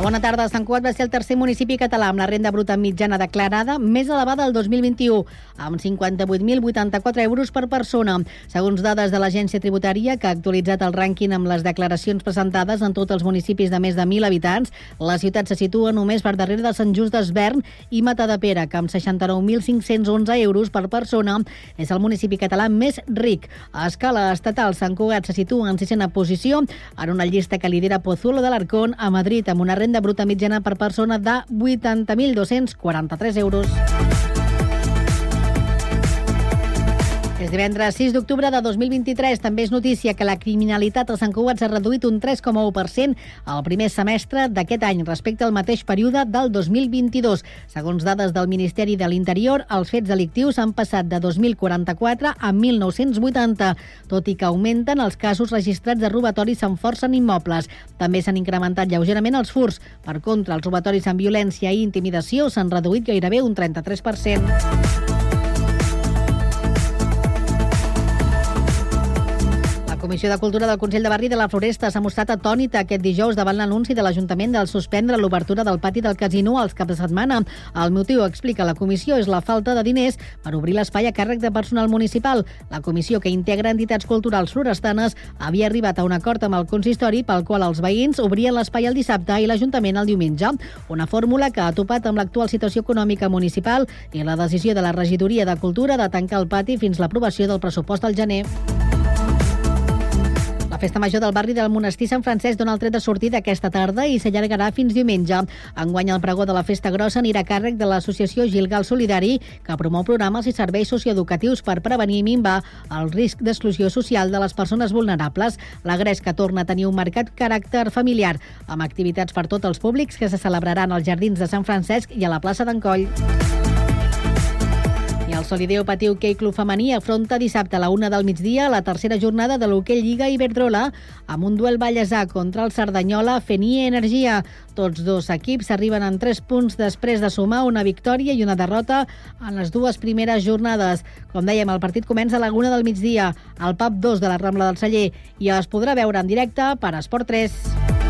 Bona tarda. Sant Cugat va ser el tercer municipi català amb la renda bruta mitjana declarada més elevada del 2021, amb 58.084 euros per persona. Segons dades de l'Agència Tributària, que ha actualitzat el rànquing amb les declaracions presentades en tots els municipis de més de 1.000 habitants, la ciutat se situa només per darrere de Sant Just d'Esvern i Matadepera, que amb 69.511 euros per persona és el municipi català més ric. A escala estatal, Sant Cugat se situa en sisena posició en una llista que lidera Pozuelo de l'Arcón a Madrid amb una renda bruta mitjana per persona de 80.243 euros. És divendres 6 d'octubre de 2023. També és notícia que la criminalitat a Sant Cugat s'ha reduït un 3,1% al primer semestre d'aquest any respecte al mateix període del 2022. Segons dades del Ministeri de l'Interior, els fets delictius han passat de 2.044 a 1.980, tot i que augmenten els casos registrats de robatoris amb força en immobles. També s'han incrementat lleugerament els furs. Per contra, els robatoris amb violència i intimidació s'han reduït gairebé un 33%. Comissió de Cultura del Consell de Barri de la Floresta s'ha mostrat atònita aquest dijous davant l'anunci de l'Ajuntament del suspendre l'obertura del pati del casino als caps de setmana. El motiu, explica la comissió, és la falta de diners per obrir l'espai a càrrec de personal municipal. La comissió, que integra entitats culturals florestanes, havia arribat a un acord amb el consistori pel qual els veïns obrien l'espai el dissabte i l'Ajuntament el diumenge. Una fórmula que ha topat amb l'actual situació econòmica municipal i la decisió de la regidoria de Cultura de tancar el pati fins l'aprovació del pressupost del gener. Festa major del barri del monestir Sant Francesc dona el tret de sortida aquesta tarda i s'allargarà fins diumenge. Enguany el pregó de la festa grossa anirà a càrrec de l'associació Gilgal Solidari, que promou programes i serveis socioeducatius per prevenir i minvar el risc d'exclusió social de les persones vulnerables. La Gresca torna a tenir un marcat caràcter familiar, amb activitats per tots els públics que se celebraran als Jardins de Sant Francesc i a la plaça d'Encoll. I el Solideo Patí Hoquei Club Femení afronta dissabte a la una del migdia la tercera jornada de l'Hoquei Lliga Iberdrola amb un duel ballesà contra el Cerdanyola Fenie Energia. Tots dos equips arriben en tres punts després de sumar una victòria i una derrota en les dues primeres jornades. Com dèiem, el partit comença a la una del migdia al pub 2 de la Rambla del Celler i es podrà veure en directe per Esport 3.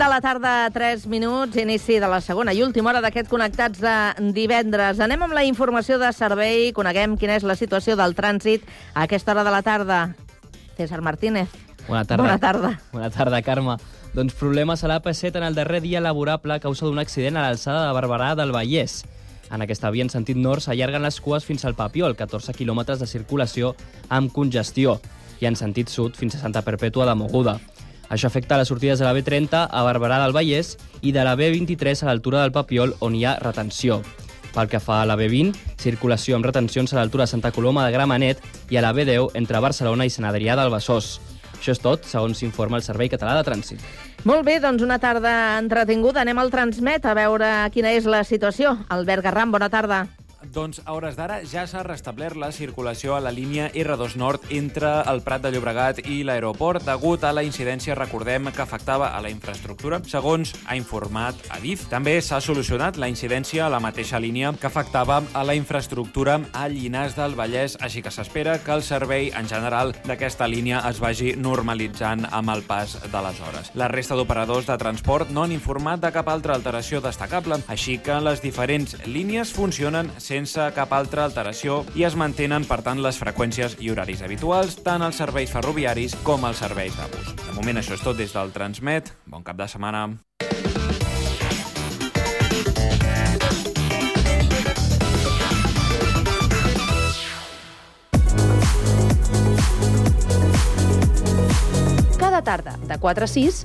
De la tarda, 3 minuts, inici de la segona i última hora d'aquest Connectats de divendres. Anem amb la informació de servei, coneguem quina és la situació del trànsit a aquesta hora de la tarda. César Martínez. Bona tarda. Bona tarda. Bona tarda, Carme. Doncs problemes a l'AP7 en el darrer dia laborable a causa d'un accident a l'alçada de Barberà del Vallès. En aquesta via en sentit nord s'allarguen les cues fins al Papiol, 14 quilòmetres de circulació amb congestió, i en sentit sud fins a Santa Perpètua de Moguda. Això afecta les sortides de la B30 a Barberà del Vallès i de la B23 a l'altura del Papiol, on hi ha retenció. Pel que fa a la B20, circulació amb retencions a l'altura de Santa Coloma de Gramenet i a la B10 entre Barcelona i Sant Adrià del Besòs. Això és tot, segons s'informa el Servei Català de Trànsit. Molt bé, doncs una tarda entretinguda. Anem al Transmet a veure quina és la situació. Albert Garram, bona tarda. Doncs a hores d'ara ja s'ha restablert la circulació a la línia R2 Nord entre el Prat de Llobregat i l'aeroport degut a la incidència, recordem, que afectava a la infraestructura, segons ha informat Adif. També s'ha solucionat la incidència a la mateixa línia que afectava a la infraestructura a Llinars del Vallès, així que s'espera que el servei en general d'aquesta línia es vagi normalitzant amb el pas de les hores. La resta d'operadors de transport no han informat de cap altra alteració destacable, així que les diferents línies funcionen sense cap altra alteració i es mantenen, per tant, les freqüències i horaris habituals, tant als serveis ferroviaris com als serveis de bus. De moment això és tot des del Transmet. Bon cap de setmana. Cada tarda, de 4 a 6,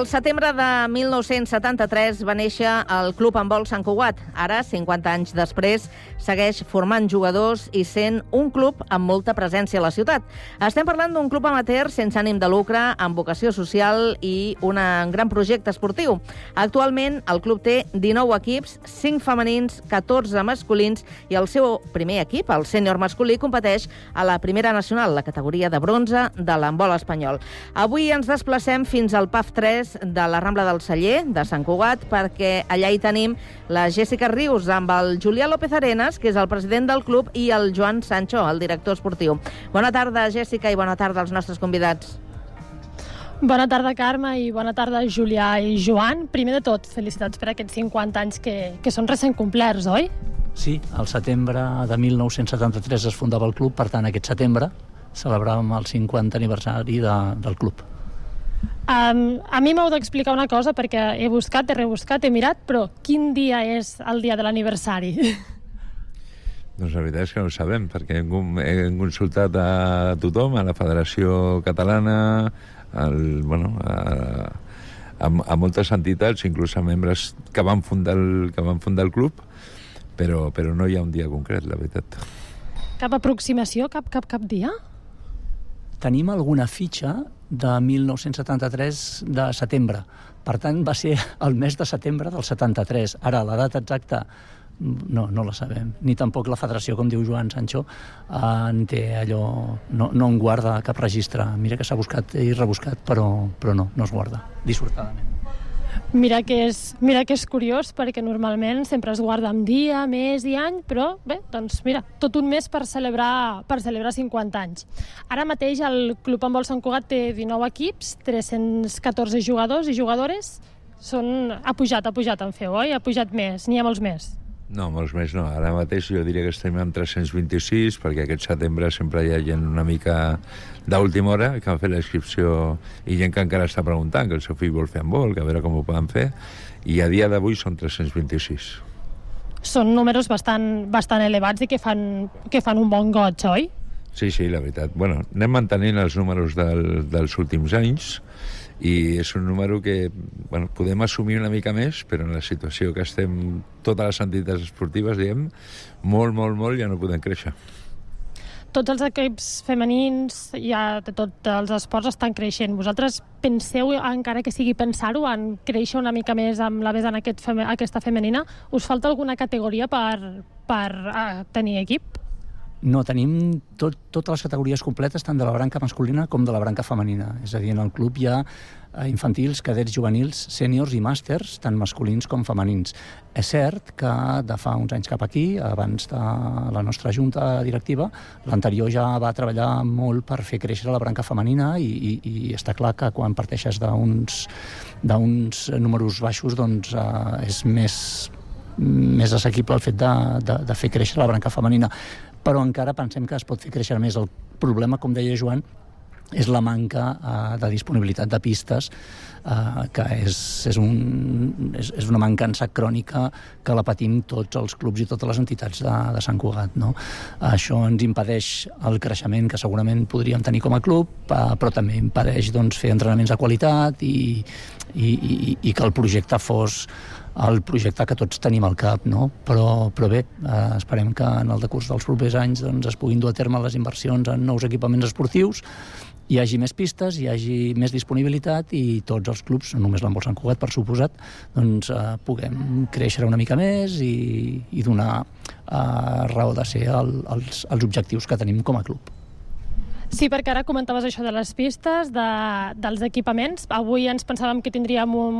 Al setembre de 1973 va néixer el Club Handbol Sant Cugat. Ara, 50 anys després, segueix formant jugadors i sent un club amb molta presència a la ciutat. Estem parlant d'un club amateur sense ànim de lucre, amb vocació social i un gran projecte esportiu. Actualment, el club té 19 equips, 5 femenins, 14 masculins i el seu primer equip, el sènior masculí, competeix a la primera nacional, la categoria de bronze de l'handbol espanyol. Avui ens desplacem fins al PAF 3 3 de la Rambla del Celler, de Sant Cugat, perquè allà hi tenim la Jessica Rius amb el Julià López Arenas, que és el president del club, i el Joan Sancho, el director esportiu. Bona tarda, Jessica, i bona tarda als nostres convidats. Bona tarda, Carme, i bona tarda, Julià i Joan. Primer de tot, felicitats per aquests 50 anys que, que són recent complerts, oi? Sí, al setembre de 1973 es fundava el club, per tant, aquest setembre celebràvem el 50 aniversari de, del club. Um, a mi m'heu d'explicar una cosa perquè he buscat, he rebuscat, he mirat, però quin dia és el dia de l'aniversari? Doncs la veritat és que no ho sabem, perquè hem, hem consultat a tothom, a la Federació Catalana, al, bueno, a, a, a moltes entitats, inclús a membres que van fundar el, que van fundar el club, però, però no hi ha un dia concret, la veritat. Cap aproximació, cap, cap, cap dia? Tenim alguna fitxa de 1973 de setembre. Per tant, va ser el mes de setembre del 73. Ara, la data exacta no, no la sabem. Ni tampoc la federació, com diu Joan Sancho, eh, en té allò... No, no en guarda cap registre. Mira que s'ha buscat i rebuscat, però, però no, no es guarda, dissortadament. Mira que, és, mira que és curiós, perquè normalment sempre es guarda amb dia, mes i any, però bé, doncs mira, tot un mes per celebrar, per celebrar 50 anys. Ara mateix el Club Handbol Sant Cugat té 19 equips, 314 jugadors i jugadores. Són... Ha pujat, ha pujat en feu, oi? Ha pujat més, n'hi ha molts més. No, molts més no. Ara mateix jo diria que estem en 326, perquè aquest setembre sempre hi ha gent una mica d'última hora que han fet l'inscripció i gent que encara està preguntant que el seu fill vol fer amb vol, que a veure com ho poden fer, i a dia d'avui són 326. Són números bastant, bastant elevats i que fan, que fan un bon goig, oi? Sí, sí, la veritat. Bueno, anem mantenint els números del, dels últims anys, i és un número que bueno, podem assumir una mica més, però en la situació que estem totes les entitats esportives, diem, molt, molt, molt ja no podem créixer. Tots els equips femenins ja de tots els esports estan creixent. Vosaltres penseu, encara que sigui pensar-ho, en créixer una mica més amb la vessant aquest aquesta femenina? Us falta alguna categoria per, per uh, tenir equip? No, tenim tot, totes les categories completes, tant de la branca masculina com de la branca femenina. És a dir, en el club hi ha eh, infantils, cadets juvenils, sèniors i màsters, tant masculins com femenins. És cert que de fa uns anys cap aquí, abans de la nostra junta directiva, l'anterior ja va treballar molt per fer créixer la branca femenina i, i, i està clar que quan parteixes d'uns números baixos doncs eh, és més més assequible el fet de, de, de fer créixer la branca femenina però encara pensem que es pot fer créixer més. El problema, com deia Joan, és la manca uh, de disponibilitat de pistes, uh, que és, és, un, és, és una mancança crònica que la patim tots els clubs i totes les entitats de, de Sant Cugat. No? Això ens impedeix el creixement que segurament podríem tenir com a club, uh, però també impedeix doncs, fer entrenaments de qualitat i, i, i, i que el projecte fos el projecte que tots tenim al cap, no? Però, però bé, eh, esperem que en el decurs dels propers anys doncs, es puguin dur a terme les inversions en nous equipaments esportius, hi hagi més pistes, hi hagi més disponibilitat i tots els clubs, no només l'Embol Sant Cugat, per suposat, doncs eh, puguem créixer una mica més i, i donar eh, raó de ser el, els, els objectius que tenim com a club. Sí, perquè ara comentaves això de les pistes, de, dels equipaments. Avui ens pensàvem que tindríem un,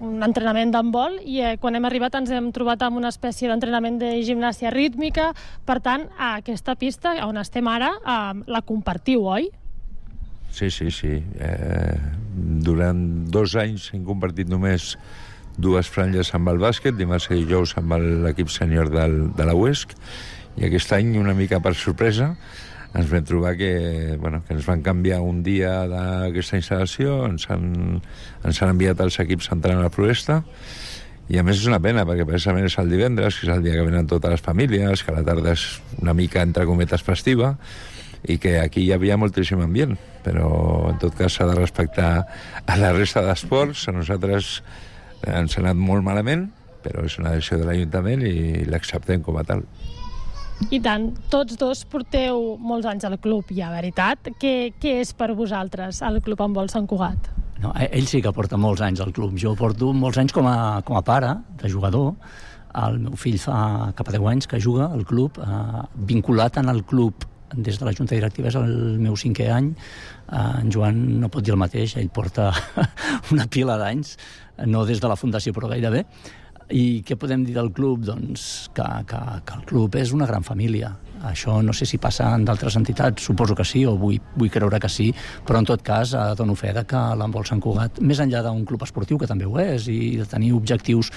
un entrenament d'handbol i eh, quan hem arribat ens hem trobat amb una espècie d'entrenament de gimnàsia rítmica. Per tant, a aquesta pista on estem ara eh, la compartiu, oi? Sí, sí, sí. Eh, durant dos anys hem compartit només dues franges amb el bàsquet, dimarts i dijous amb l'equip sènior de la UESC, i aquest any, una mica per sorpresa, ens vam trobar que, bueno, que ens van canviar un dia d'aquesta instal·lació, ens han, ens han enviat els equips entrant a la floresta, i a més és una pena, perquè precisament és el divendres, que és el dia que venen totes les famílies, que la tarda és una mica, entre cometes, festiva, i que aquí hi havia moltíssim ambient, però en tot cas s'ha de respectar a la resta d'esports. A nosaltres ens ha anat molt malament, però és una decisió de l'Ajuntament i l'acceptem com a tal. I tant, tots dos porteu molts anys al club, ja, veritat. Què, què és per vosaltres el club amb vol Sant Cugat? No, e- ell sí que porta molts anys al club. Jo porto molts anys com a, com a pare, de jugador. El meu fill fa cap a 10 anys que juga al club, eh, vinculat en el club des de la Junta Directiva és el meu cinquè any. Eh, en Joan no pot dir el mateix, ell porta una pila d'anys, no des de la Fundació, però gairebé. I què podem dir del club? Doncs que, que, que el club és una gran família. Això no sé si passa en d'altres entitats, suposo que sí, o vull, vull creure que sí, però en tot cas eh, dono fe de que l'Embol Sant Cugat, més enllà d'un club esportiu, que també ho és, i de tenir objectius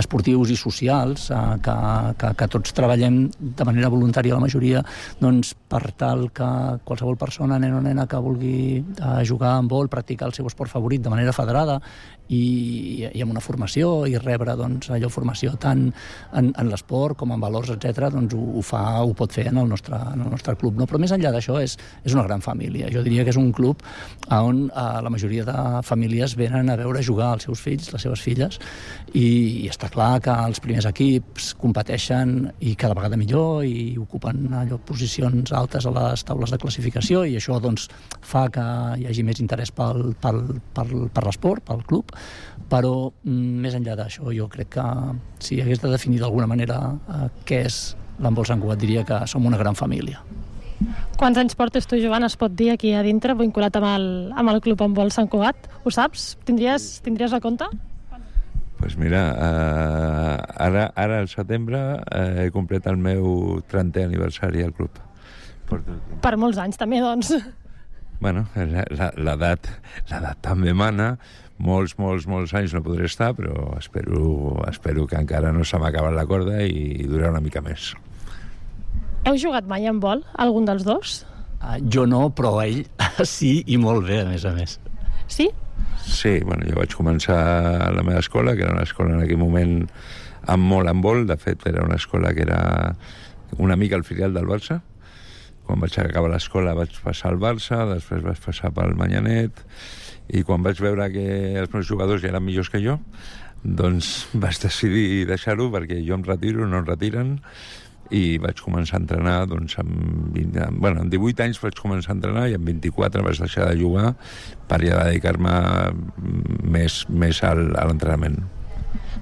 esportius i socials, eh, que, que, que tots treballem de manera voluntària la majoria, doncs per tal que qualsevol persona, nen o nena que vulgui eh, jugar en vol, practicar el seu esport favorit de manera federada i, i amb una formació i rebre doncs, allò formació tant en, en l'esport com en valors, etc doncs ho, ho fa, ho pot fer en el nostre, en el nostre club. No? Però més enllà d'això és, és una gran família. Jo diria que és un club on eh, la majoria de famílies venen a veure jugar els seus fills, les seves filles, i, i està clar que els primers equips competeixen i cada vegada millor i ocupen allò posicions altes a les taules de classificació i això doncs, fa que hi hagi més interès pel, pel, pel, per l'esport, pel club, però mm, més enllà d'això jo crec que si hagués de definir d'alguna manera eh, què és l'Embol Sant Cugat diria que som una gran família. Quants anys portes tu, Joan, es pot dir aquí a dintre, vinculat amb el, amb el club vol Sant Cugat? Ho saps? Tindries, tindries a compte? pues mira, eh, ara, ara al setembre eh, he complet el meu 30è aniversari al club. Porto... Per molts anys, també, doncs. Bueno, la- la- l'edat l'edat també mana, molts, molts, molts anys no podré estar, però espero, espero que encara no se m'ha acabat la corda i durarà una mica més. Heu jugat mai en vol, algun dels dos? Uh, jo no, però ell sí i molt bé, a més a més. Sí? Sí, bueno, jo vaig començar a la meva escola, que era una escola en aquell moment amb molt en vol, de fet era una escola que era una mica el filial del Barça. Quan vaig acabar l'escola vaig passar al Barça, després vaig passar pel Manyanet, i quan vaig veure que els meus jugadors ja eren millors que jo, doncs vaig decidir deixar-ho perquè jo em retiro, no em retiren, i vaig començar a entrenar doncs, amb, 20, amb, bueno, amb 18 anys vaig començar a entrenar i amb 24 vaig deixar de jugar per ja dedicar-me més, més al, a l'entrenament.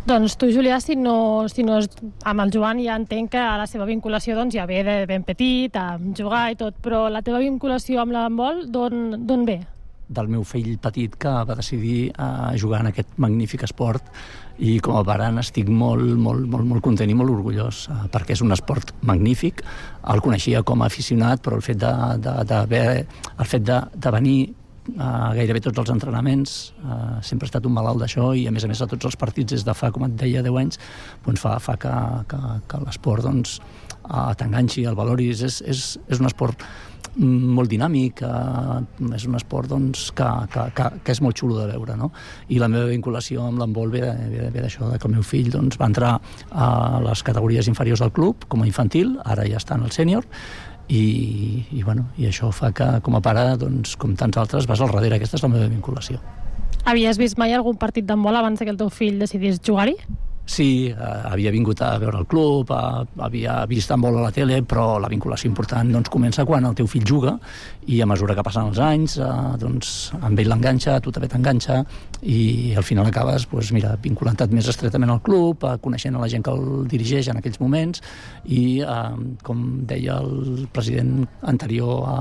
Doncs tu, Julià, si no, si no és amb el Joan, ja entenc que la seva vinculació doncs, ja ve de ben petit, a jugar i tot, però la teva vinculació amb l'handbol, d'on ve? del meu fill petit que va decidir uh, jugar en aquest magnífic esport i com a pare n'estic molt, molt, molt, molt content i molt orgullós uh, perquè és un esport magnífic el coneixia com a aficionat però el fet de, de, de, de el fet de, de venir a gairebé tots els entrenaments uh, sempre he estat un malalt d'això i a més a més a tots els partits des de fa, com et deia, 10 anys doncs fa, fa que, que, que l'esport doncs, uh, t'enganxi, el valoris és, és, és un esport molt dinàmic, eh, és un esport doncs, que, que, que, que és molt xulo de veure. No? I la meva vinculació amb l'handbol ve, ve, ve d'això, que el meu fill doncs, va entrar a les categories inferiors del club com a infantil, ara ja està en el sènior, i, i, bueno, i això fa que com a pare, doncs, com tants altres, vas al darrere. Aquesta és la meva vinculació. Havies vist mai algun partit d'handbol abans que el teu fill decidís jugar-hi? Sí, eh, havia vingut a veure el club, eh, havia vist vol a la tele, però la vinculació important doncs, comença quan el teu fill juga i a mesura que passen els anys, eh, doncs, amb ell l'enganxa, tu també t'enganxa i al final acabes doncs, mira, vinculant més estretament al club, eh, coneixent a la gent que el dirigeix en aquells moments. I, eh, com deia el president anterior a,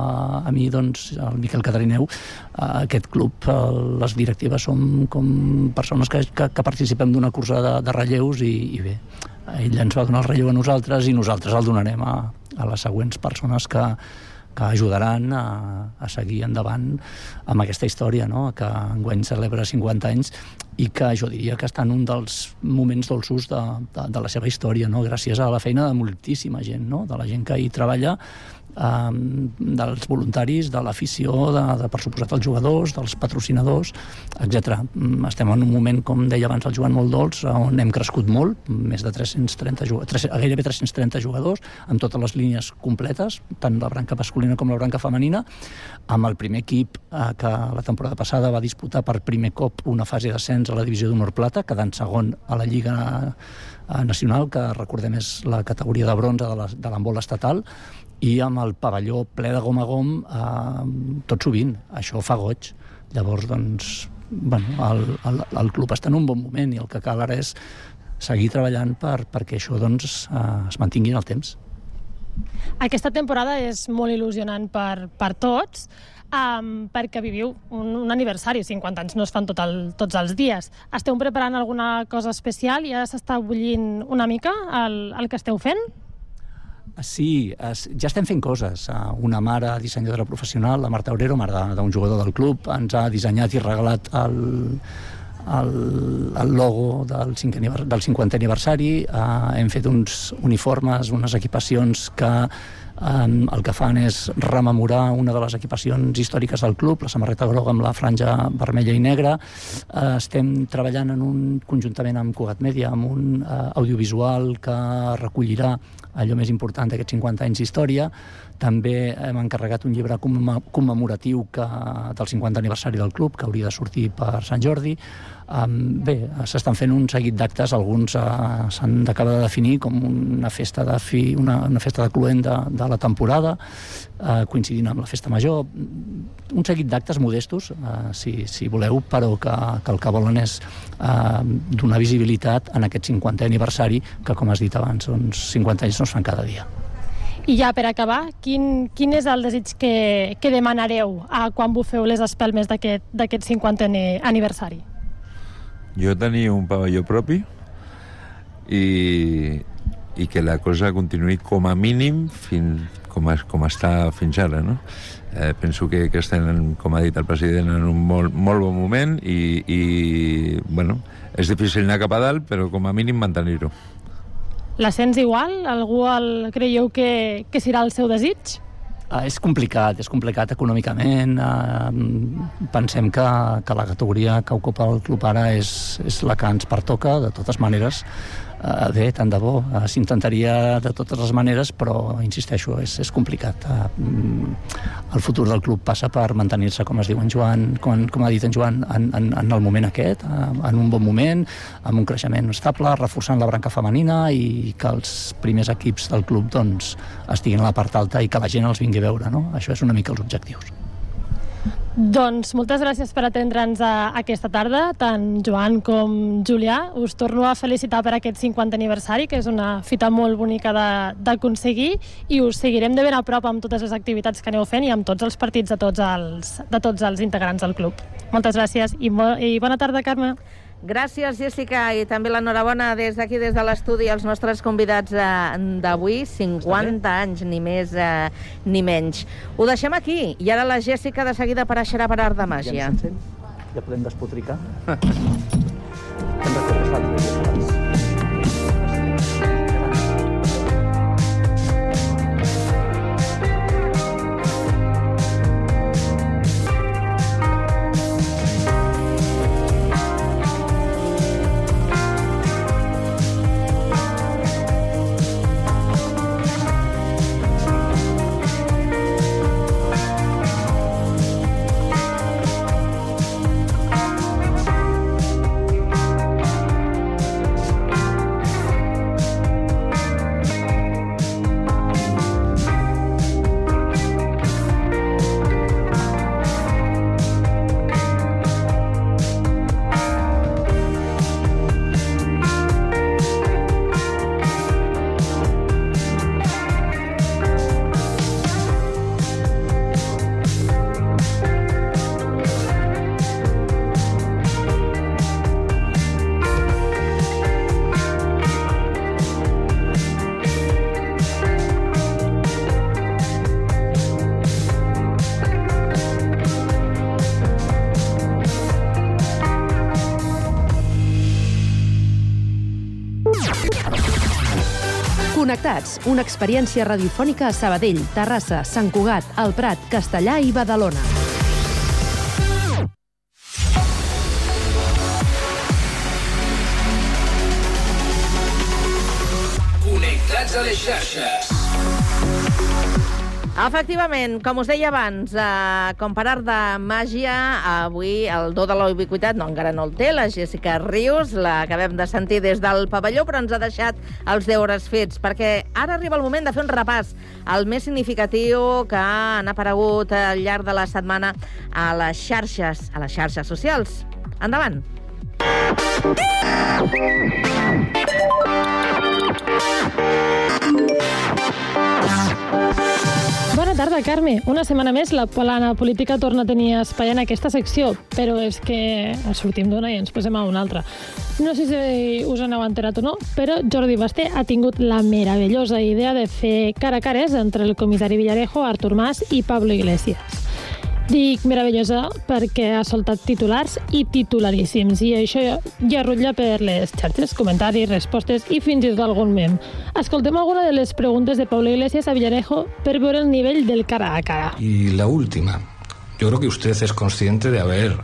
a mi, doncs, el Miquel Catarineu, eh, aquest club, eh, les directives som com persones que, que, que participem d'una cursa de, de relleus i, i bé, ell ens va donar el relleu a nosaltres i nosaltres el donarem a, a les següents persones que, que ajudaran a, a seguir endavant amb aquesta història, no? que enguany celebra 50 anys i que jo diria que està en un dels moments dolços de, de, de la seva història, no? gràcies a la feina de moltíssima gent, no? de la gent que hi treballa, eh, dels voluntaris, de l'afició, de, de, per suposat, els jugadors, dels patrocinadors, etc. Estem en un moment, com deia abans el Joan, molt dolç, on hem crescut molt, més de 330 jugadors, gairebé 330 jugadors, amb totes les línies completes, tant la branca masculina com la branca femenina, amb el primer equip eh, que la temporada passada va disputar per primer cop una fase d'ascens a la divisió d'honor plata, quedant segon a la Lliga eh, nacional, que recordem és la categoria de bronze de l'handbol estatal, i amb el pavelló ple de gom a gom eh, tot sovint. Això fa goig. Llavors, doncs, bueno, el, el, el club està en un bon moment i el que cal ara és seguir treballant per, perquè això doncs, eh, es mantingui en el temps. Aquesta temporada és molt il·lusionant per, per tots, um, perquè viviu un, un aniversari, 50 anys no es fan tot el, tots els dies. Esteu preparant alguna cosa especial? Ja s'està bullint una mica el, el que esteu fent? Sí, es, ja estem fent coses. Ah, una mare dissenyadora professional, la Marta Obrero, mare d'un jugador del club, ens ha dissenyat i regalat el, el, el logo del, 5, del 50è aniversari. Uh, hem fet uns uniformes, unes equipacions que Um, el que fan és rememorar una de les equipacions històriques del club, la samarreta groga amb la franja vermella i negra. Uh, estem treballant en un, conjuntament amb Cugat Media, amb un uh, audiovisual que recollirà allò més important d'aquests 50 anys d'història. També hem encarregat un llibre commemoratiu que, del 50 aniversari del club, que hauria de sortir per Sant Jordi. Um, bé, s'estan fent un seguit d'actes, alguns uh, s'han d'acabar de definir com una festa de fi, una, una festa de cluent de, de la temporada, uh, coincidint amb la festa major, un seguit d'actes modestos, uh, si, si voleu, però que, que el que volen és uh, donar visibilitat en aquest 50è aniversari, que com has dit abans, doncs 50 anys no es fan cada dia. I ja per acabar, quin, quin és el desig que, que demanareu a quan bufeu les espelmes d'aquest 50è aniversari? Jo tenia un pavelló propi i, i que la cosa continuï com a mínim fins, com, es, com està fins ara, no? Eh, penso que, que estem, com ha dit el president, en un molt, molt bon moment i, i bueno, és difícil anar cap a dalt, però com a mínim mantenir-ho. L'ascens igual? Algú el creieu que, que serà el seu desig? Uh, és complicat, és complicat econòmicament. Uh, pensem que, que la categoria que ocupa el club ara és, és la que ens pertoca, de totes maneres Uh, bé, tant de bo. Uh, S'intentaria de totes les maneres, però, insisteixo, és, és complicat. Uh, el futur del club passa per mantenir-se, com es diu en Joan, com, com ha dit en Joan, en, en, en el moment aquest, uh, en un bon moment, amb un creixement estable, reforçant la branca femenina i que els primers equips del club doncs, estiguin a la part alta i que la gent els vingui a veure. No? Això és una mica els objectius. Doncs moltes gràcies per atendre'ns aquesta tarda, tant Joan com Julià. Us torno a felicitar per aquest 50 aniversari, que és una fita molt bonica d'aconseguir, i us seguirem de ben a prop amb totes les activitats que aneu fent i amb tots els partits de tots els, de tots els integrants del club. Moltes gràcies i, mo i bona tarda, Carme. Gràcies, Jessica, i també l'enhorabona des d'aquí, des de l'estudi, als nostres convidats eh, d'avui, 50 anys, ni més eh, ni menys. Ho deixem aquí, i ara la Jessica de seguida apareixerà per Art de Màgia. Ja, ja podem despotricar. Connectats, una experiència radiofònica a Sabadell, Terrassa, Sant Cugat, El Prat, Castellà i Badalona. Connectats a les xarxes. Efectivament, com us deia abans, eh, com per art de màgia, avui el do de la ubiquitat no, encara no el té, la Jessica Rius, l'acabem de sentir des del pavelló, però ens ha deixat els deures fets, perquè ara arriba el moment de fer un repàs al més significatiu que han aparegut al llarg de la setmana a les xarxes, a les xarxes socials. Endavant. Bona tarda, Carme. Una setmana més la plana política torna a tenir espai en aquesta secció, però és que sortim d'una i ens posem a una altra. No sé si us en heu enterat o no, però Jordi Basté ha tingut la meravellosa idea de fer cara a cares entre el comissari Villarejo, Artur Mas i Pablo Iglesias. Dic meravellosa perquè ha soltat titulars i titularíssims i això ja rutlla per les xarxes, comentaris, respostes i fins i tot algun mem. Escoltem alguna de les preguntes de Pablo Iglesias a Villarejo per veure el nivell del cara a cara. Y la última. Yo creo que usted es consciente de haber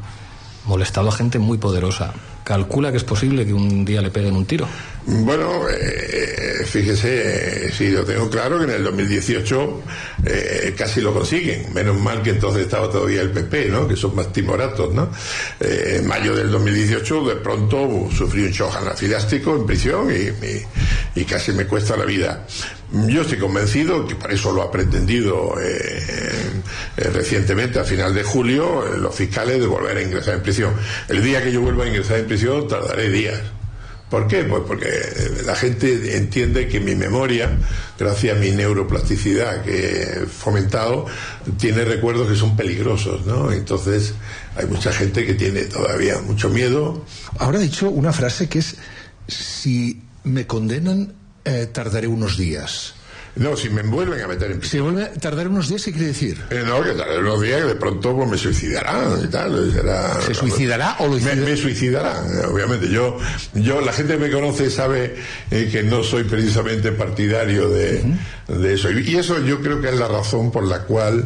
molestado a gente muy poderosa. ¿Calcula que es posible que un día le peguen un tiro? Bueno, eh, fíjese, eh, sí, lo tengo claro que en el 2018 eh, casi lo consiguen. Menos mal que entonces estaba todavía el PP, ¿no? Que son más timoratos, ¿no? Eh, en mayo del 2018 de pronto sufrí un shock anafilástico en prisión y casi me cuesta la vida. Yo estoy convencido que para eso lo ha pretendido eh, eh, recientemente, a final de julio, eh, los fiscales de volver a ingresar en prisión. El día que yo vuelva a ingresar en prisión tardaré días. ¿Por qué? Pues porque la gente entiende que mi memoria, gracias a mi neuroplasticidad que he fomentado, tiene recuerdos que son peligrosos, ¿no? Entonces hay mucha gente que tiene todavía mucho miedo. Ahora ha dicho una frase que es, si me condenan, eh, tardaré unos días. No, si me vuelven a meter en Si vuelve a tardar unos días, ¿qué quiere decir? Eh, no, que tardaré unos días que de pronto pues, me suicidarán y tal. será- ¿Se suicidará o lo me, me suicidarán, eh, obviamente. Yo, yo, la gente que me conoce sabe eh, que no soy precisamente partidario de, de eso. Y, y eso yo creo que es la razón por la cual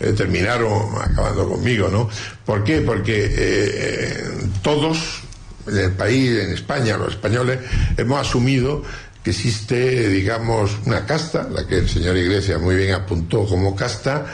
eh, terminaron acabando conmigo, ¿no? ¿Por qué? Porque todos en el país, en España, los españoles, hemos asumido que existe, digamos, una casta, la que el señor Iglesias muy bien apuntó como casta,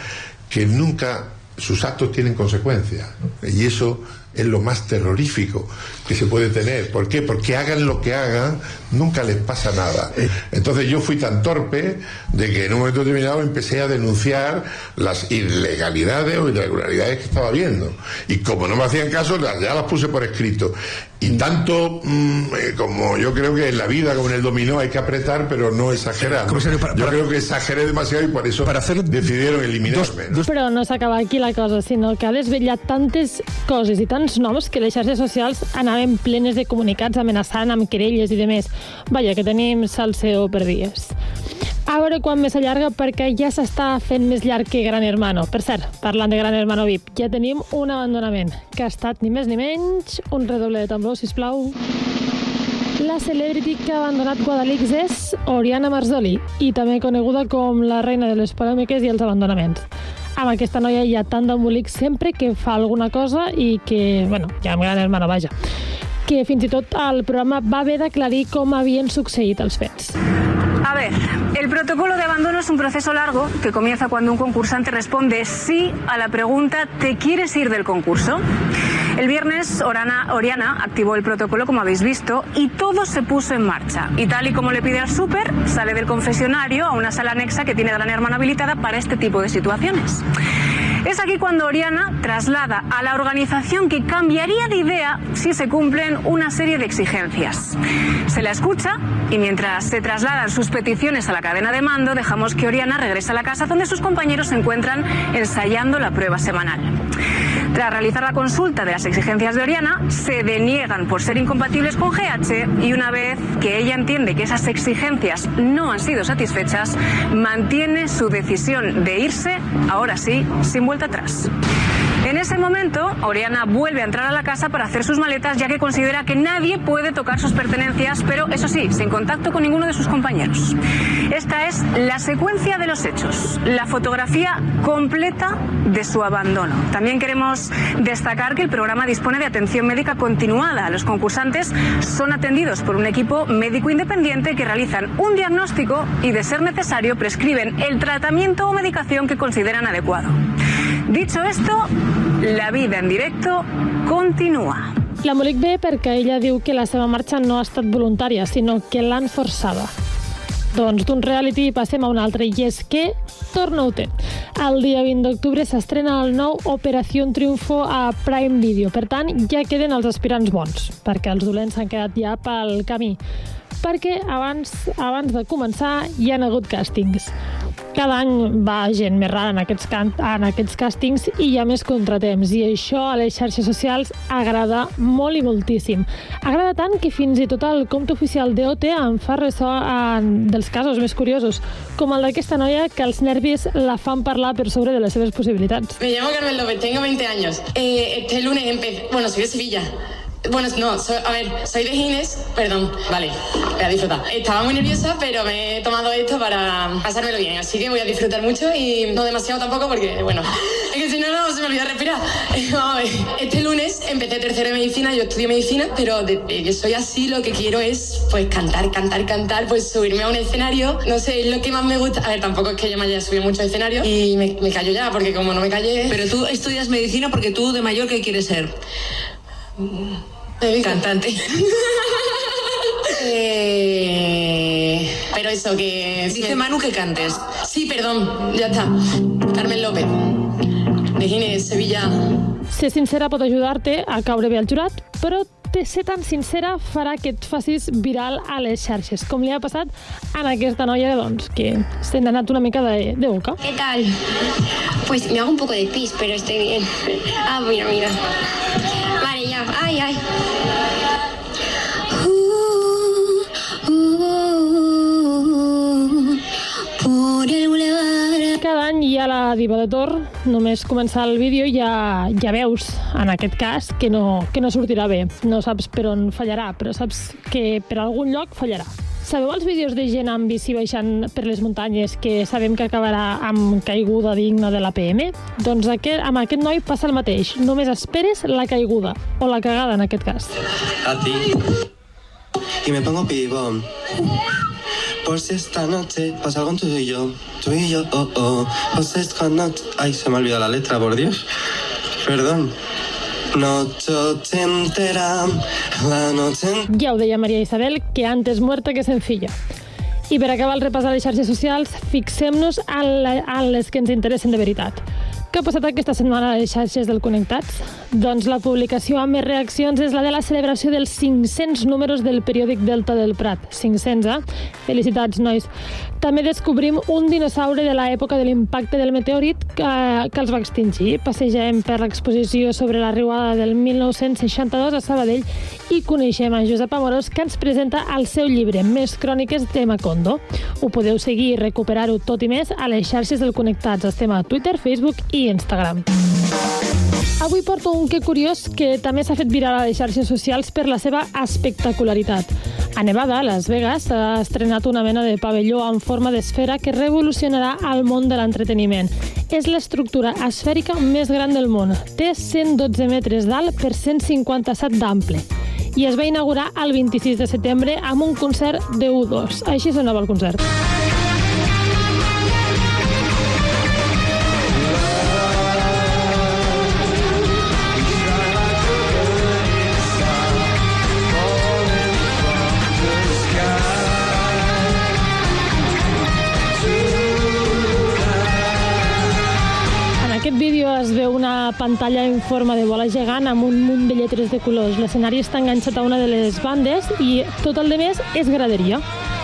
que nunca sus actos tienen consecuencias. Y eso es lo más terrorífico que se puede tener. ¿Por qué? Porque hagan lo que hagan, nunca les pasa nada. Entonces yo fui tan torpe de que en un momento determinado empecé a denunciar las ilegalidades o irregularidades que estaba viendo. Y como no me hacían caso, ya las puse por escrito. Y tanto mm, eh, como yo creo que en la vida, como en el dominó, hay que apretar, pero no exagerar. ¿no? Comisario, para- yo para- creo que exageré demasiado y por eso decidieron eliminarme. ¿no? Però no s'acaba aquí la cosa, sinó que ha desvetllat tantes coses i tants noms que les xarxes socials anaven plenes de comunicats amenaçant amb querelles i de més. Vaja, que tenim salseo per dies. A veure quan més s'allarga perquè ja s'està fent més llarg que Gran Hermano. Per cert, parlant de Gran Hermano VIP, ja tenim un abandonament, que ha estat ni més ni menys un redoble de tambor, sisplau. La celebrity que ha abandonat Guadalix és Oriana Marzoli i també coneguda com la reina de les polèmiques i els abandonaments. Amb aquesta noia hi ha tant d'embolic sempre que fa alguna cosa i que, bueno, ja amb gran hermano, vaja, que fins i tot el programa va haver d'aclarir com havien succeït els fets. A ver, el protocolo de abandono es un proceso largo que comienza cuando un concursante responde sí a la pregunta ¿te quieres ir del concurso? El viernes Orana- Oriana activó el protocolo, como habéis visto, y todo se puso en marcha. Y tal y como le pide al súper, sale del confesionario a una sala anexa que tiene Gran Hermano habilitada para este tipo de situaciones. Es aquí cuando Oriana traslada a la organización que cambiaría de idea si se cumplen una serie de exigencias. Se la escucha y mientras se trasladan sus peticiones a la cadena de mando, dejamos que Oriana regrese a la casa donde sus compañeros se encuentran ensayando la prueba semanal. Tras realizar la consulta de las exigencias de Oriana, se deniegan por ser incompatibles con GH y una vez que ella entiende que esas exigencias no han sido satisfechas, mantiene su decisión de irse, ahora sí, sin vuelta atrás. En ese momento, Oriana vuelve a entrar a la casa para hacer sus maletas, ya que considera que nadie puede tocar sus pertenencias, pero eso sí, sin contacto con ninguno de sus compañeros. Esta es la secuencia de los hechos, la fotografía completa de su abandono. También queremos destacar que el programa dispone de atención médica continuada. Los concursantes son atendidos por un equipo médico independiente que realizan un diagnóstico y, de ser necesario, prescriben el tratamiento o medicación que consideran adecuado. Dicho esto, la vida en directo continúa. La Molic ve perquè ella diu que la seva marxa no ha estat voluntària, sinó que l'han forçada. Doncs d'un reality passem a un altre, i és que Torna-ho-té. El dia 20 d'octubre s'estrena el nou Operació Triunfo a Prime Video. Per tant, ja queden els aspirants bons, perquè els dolents s'han quedat ja pel camí. Perquè abans, abans de començar hi han hagut càstings. Cada any va gent més rara en aquests, can en aquests càstings i hi ha més contratemps i això a les xarxes socials agrada molt i moltíssim. Agrada tant que fins i tot el compte oficial d'OT en fa ressò en, dels casos més curiosos, com el d'aquesta noia que els nervis la fan parlar per sobre de les seves possibilitats. Me llamo Carmen López, tengo 20 años. Eh, este lunes empecé, bueno, soy de Sevilla. Bueno, no, soy, a ver, soy de Gines, perdón, vale, voy a disfrutar. Estaba muy nerviosa, pero me he tomado esto para pasármelo bien, así que voy a disfrutar mucho y no demasiado tampoco porque, bueno, es que si no, no se me olvida respirar. A ver, este lunes empecé tercero de medicina, yo estudio medicina, pero desde que soy así lo que quiero es, pues, cantar, cantar, cantar, pues subirme a un escenario, no sé, es lo que más me gusta. A ver, tampoco es que yo me haya subido mucho escenario y me, me callo ya, porque como no me callé... Pero tú estudias medicina porque tú de mayor, ¿qué quieres ser? Cantante. Eh, pero eso, que... Dice Manu que cantes. Sí, perdón, ya está. Carmen López, de Gines, Sevilla. Ser sincera pot ajudar-te a caure bé al jurat, però te ser tan sincera farà que et facis viral a les xarxes, com li ha passat a aquesta noia doncs, que se n'ha anat una mica de, de boca. ¿Qué tal? Pues me hago un poco de pis, pero estoy bien. Ah, mira, mira. Ay, ay. Cada any hi ha la diva de Tor. Només començar el vídeo ja, ja veus, en aquest cas, que no, que no sortirà bé. No saps per on fallarà, però saps que per algun lloc fallarà. Sabeu els vídeos de gent amb bici baixant per les muntanyes que sabem que acabarà amb caiguda digna de la PM? Doncs aquest, amb aquest noi passa el mateix. Només esperes la caiguda, o la cagada en aquest cas. a ti. Y me pongo pibón. Por si esta noche pasa algo tú y yo, tú y yo, oh, oh. Por si esta noche... Ay, se me ha olvidado la letra, por Dios. Perdón. Noche entera, la noche Ja ho deia Maria Isabel, que antes muerta que sencilla. I per acabar el repàs de les xarxes socials, fixem-nos en les que ens interessen de veritat. Què ha passat aquesta setmana a les xarxes del Connectats? Doncs la publicació amb més reaccions és la de la celebració dels 500 números del periòdic Delta del Prat. 500, eh? Felicitats, nois. També descobrim un dinosaure de l'època de l'impacte del meteorit que, que els va extingir. Passegem per l'exposició sobre la riuada del 1962 a Sabadell i coneixem a Josep Amorós que ens presenta el seu llibre Més cròniques de Macondo. Ho podeu seguir i recuperar-ho tot i més a les xarxes del Connectats. Estem a Twitter, Facebook i Instagram. Avui porto un que curiós que també s'ha fet viral a les xarxes socials per la seva espectacularitat. A Nevada, a Las Vegas, s'ha estrenat una mena de pavelló en forma d'esfera que revolucionarà el món de l'entreteniment. És l'estructura esfèrica més gran del món. Té 112 metres d'alt per 157 d'ample i es va inaugurar el 26 de setembre amb un concert de U2. Així sonava el concert. Pantalla en forma de bola gegant amb un munt de lletres de colors. L'escenari està enganxat a una de les bandes i tot el de més és graderia.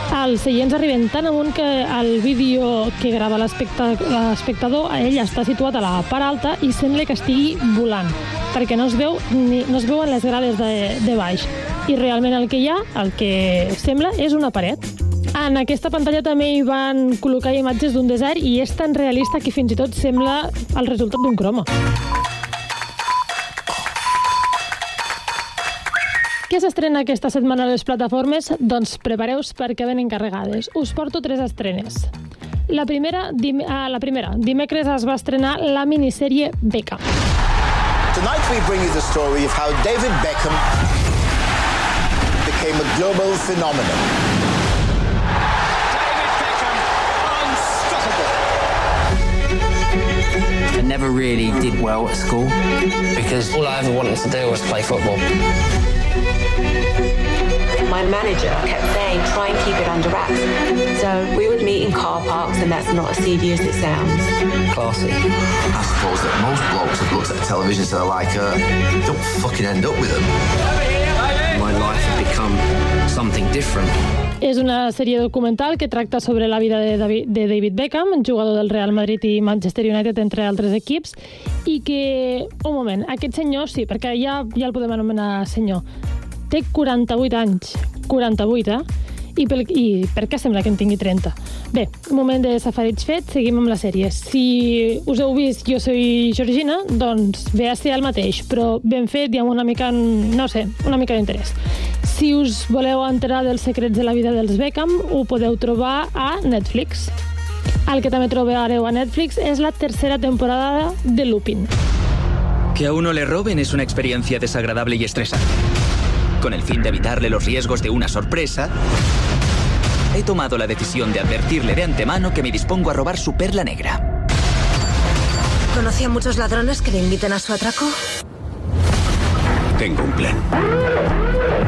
Els seients arriben tan amunt que el vídeo que grava l'especta- l'espectador, ell està situat a la part alta i sembla que estigui volant, perquè no es, veu ni, no es veuen les grades de, de baix. I realment el que hi ha, el que sembla, és una paret. En aquesta pantalla també hi van col·locar imatges d'un desert i és tan realista que fins i tot sembla el resultat d'un croma. Què s'estrena aquesta setmana a les plataformes? Doncs prepareu-vos perquè ven encarregades. Us porto tres estrenes. La primera, dim ah, la primera, dimecres es va estrenar la minissèrie Beckham. Tonight we bring you the story of how David Beckham became a global phenomenon. I never really did well at school because all I ever wanted to do was play football. My manager kept saying, try and keep it under wraps. So we would meet in car parks, and that's not as seedy as it sounds. Classy. I suppose that most blokes have looked at the television so they're like, uh, don't fucking end up with them. My life had become something different. És una sèrie documental que tracta sobre la vida de David, Beckham, jugador del Real Madrid i Manchester United, entre altres equips, i que, un moment, aquest senyor, sí, perquè ja, ja el podem anomenar senyor, té 48 anys, 48, eh? I, pel, I per què sembla que en tingui 30? Bé, moment de safarits fet, seguim amb la sèrie. Si us heu vist Jo soy Georgina, doncs ve a ser el mateix, però ben fet i amb una mica, no sé, una mica d'interès. Si us voleu enterar dels secrets de la vida dels Beckham, ho podeu trobar a Netflix. El que també trobareu a Netflix és la tercera temporada de Lupin. Que a uno le roben es una experiencia desagradable y estresante. Con el fin de evitarle los riesgos de una sorpresa, he tomado la decisión de advertirle de antemano que me dispongo a robar su perla negra. ¿Conoce a muchos ladrones que le inviten a su atraco? Tengo un plan.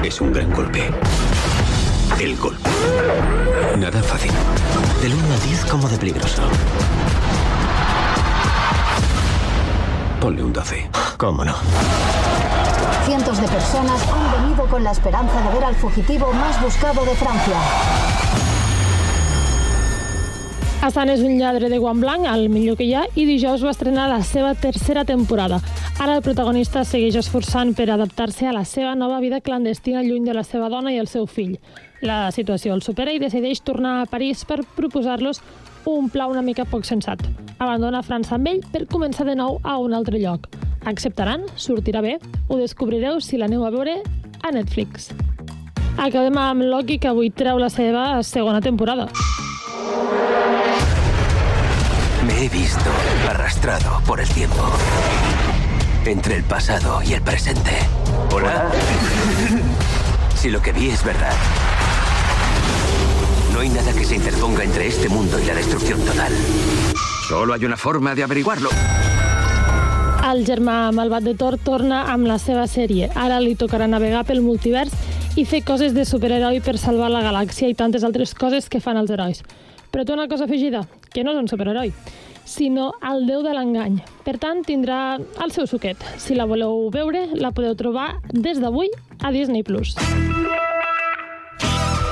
Es un gran golpe. El golpe. Nada fácil. Del 1 al 10, ¿cómo de peligroso? Ponle un 12. ¿Cómo no? Cientos de personas han venido con la esperanza de ver al fugitivo más buscado de Francia. Hassan és un lladre de guant blanc, el millor que hi ha, i dijous va estrenar la seva tercera temporada. Ara el protagonista segueix esforçant per adaptar-se a la seva nova vida clandestina lluny de la seva dona i el seu fill. La situació el supera i decideix tornar a París per proposar-los un pla una mica poc sensat. Abandona França amb ell per començar de nou a un altre lloc. Acceptaran? Sortirà bé? Ho descobrireu si l'aneu a veure a Netflix. Acabem amb Loki, que avui treu la seva segona temporada. Me he visto arrastrado por el tiempo. Entre el pasado y el presente. ¿Hola? Si lo que vi es verdad. No hay nada que se interponga entre este mundo y la destrucción total. Solo hay una forma de averiguarlo. El germà malvat de Thor torna amb la seva sèrie. Ara li tocarà navegar pel multivers i fer coses de superheroi per salvar la galàxia i tantes altres coses que fan els herois. Però té una cosa afegida, que no és un superheroi, sinó el déu de l'engany. Per tant, tindrà el seu suquet. Si la voleu veure, la podeu trobar des d'avui a Disney+. Plus.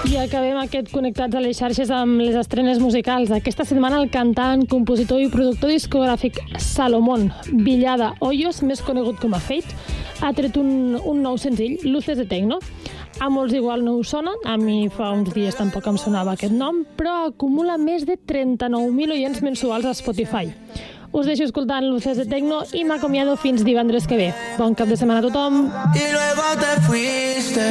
I acabem aquest Connectats a les xarxes amb les estrenes musicals. Aquesta setmana el cantant, compositor i productor discogràfic Salomón Villada Hoyos, més conegut com a Fate, ha tret un, un nou senzill, Luces de Tecno. A molts igual no us sona, a mi fa uns dies tampoc em sonava aquest nom, però acumula més de 39.000 oients mensuals a Spotify. Us deixo escoltant Luces de Tecno i m'acomiado fins divendres que ve. Bon cap de setmana a tothom. Y luego te fuiste.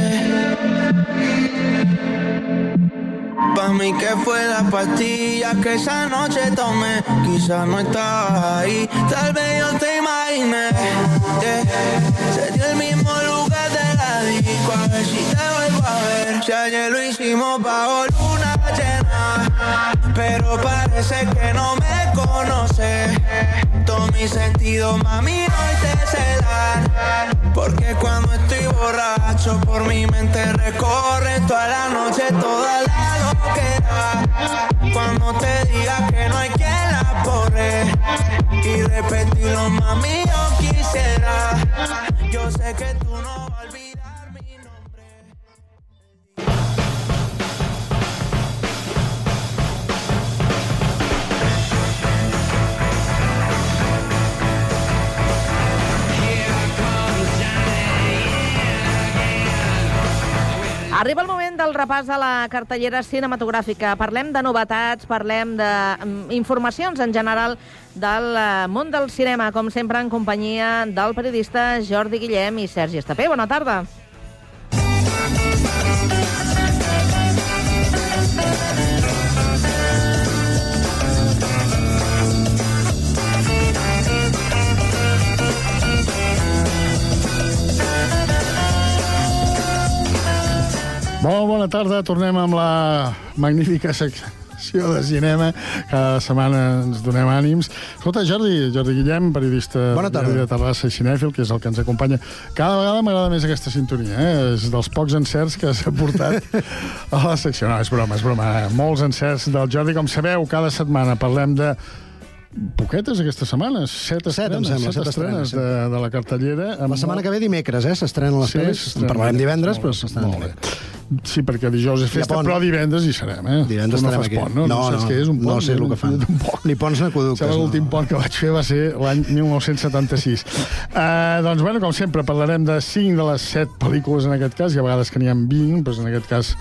Pa' mí que fue la pastilla que esa noche tomé. Quizá no estabas ahí, tal vez yo te imaginé. Yeah. Sería el mismo lugar de a ver si te vuelvo a ver. Si ayer lo hicimos bajo luna llena, pero parece que no me conoces. Todo mi sentido, mami, hoy te cedan. Porque cuando estoy borracho, por mi mente recorre toda la noche, toda la loquera. Cuando te diga que no hay quien la borre. Y repetirlo, mami, yo quisiera. Yo sé que tú no vas Arriba el moment del repàs de la cartellera cinematogràfica. Parlem de novetats, parlem d'informacions en general del eh, món del cinema, com sempre en companyia del periodista Jordi Guillem i Sergi Estapé. Bona tarda. Bona tarda. Tornem amb la magnífica secció de cinema. Cada setmana ens donem ànims. Escolta, Jordi, Jordi Guillem, periodista Bona tarda. de Terrassa i cinèfil, que és el que ens acompanya. Cada vegada m'agrada més aquesta sintonia, eh? És dels pocs encerts que s'ha portat a la secció. No, és broma, és broma. Molts encerts del Jordi. Com sabeu, cada setmana parlem de poquetes aquestes setmanes, set Set, estrenes, sembla, set set estrenes estrenes, de, de la cartellera. La setmana que ve dimecres, eh? S'estrenen les Sí, pel·lis. En parlarem divendres, però Molt bé, s'estrenen molt bé. Sí, perquè dijous és festa, pont. però divendres hi serem, eh? Divendres tu no fas aquí. pont, no? No, saps no. què és un pont? No sé el que fan. Un pont. Ni ponts ni aqüeductes, Sembla que no. l'últim pont que vaig fer va ser l'any 1976. Uh, doncs, bueno, com sempre, parlarem de 5 de les 7 pel·lícules en aquest cas, i a vegades que n'hi ha 20, però en aquest cas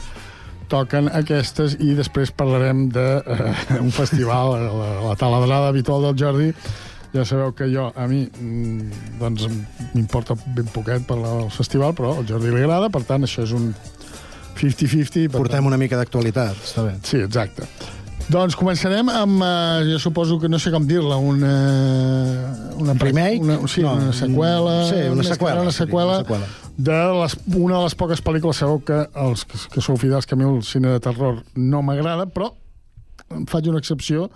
toquen aquestes i després parlarem d'un uh, festival, la, la taladrada habitual del Jordi, ja sabeu que jo, a mi, mm, doncs m'importa ben poquet parlar del festival, però al Jordi li agrada, per tant, això és un 50-50. per Portem una mica d'actualitat, està bé. Sí, exacte. Doncs començarem amb, eh, jo suposo que no sé com dir-la, una... Una Remake? Una, sí, No, una seqüela. sí, una seqüela, Una sí, seqüela, una seqüela. de les, una de les poques pel·lícules, sabeu que els que, que sou fidels que a mi el cine de terror no m'agrada, però faig una excepció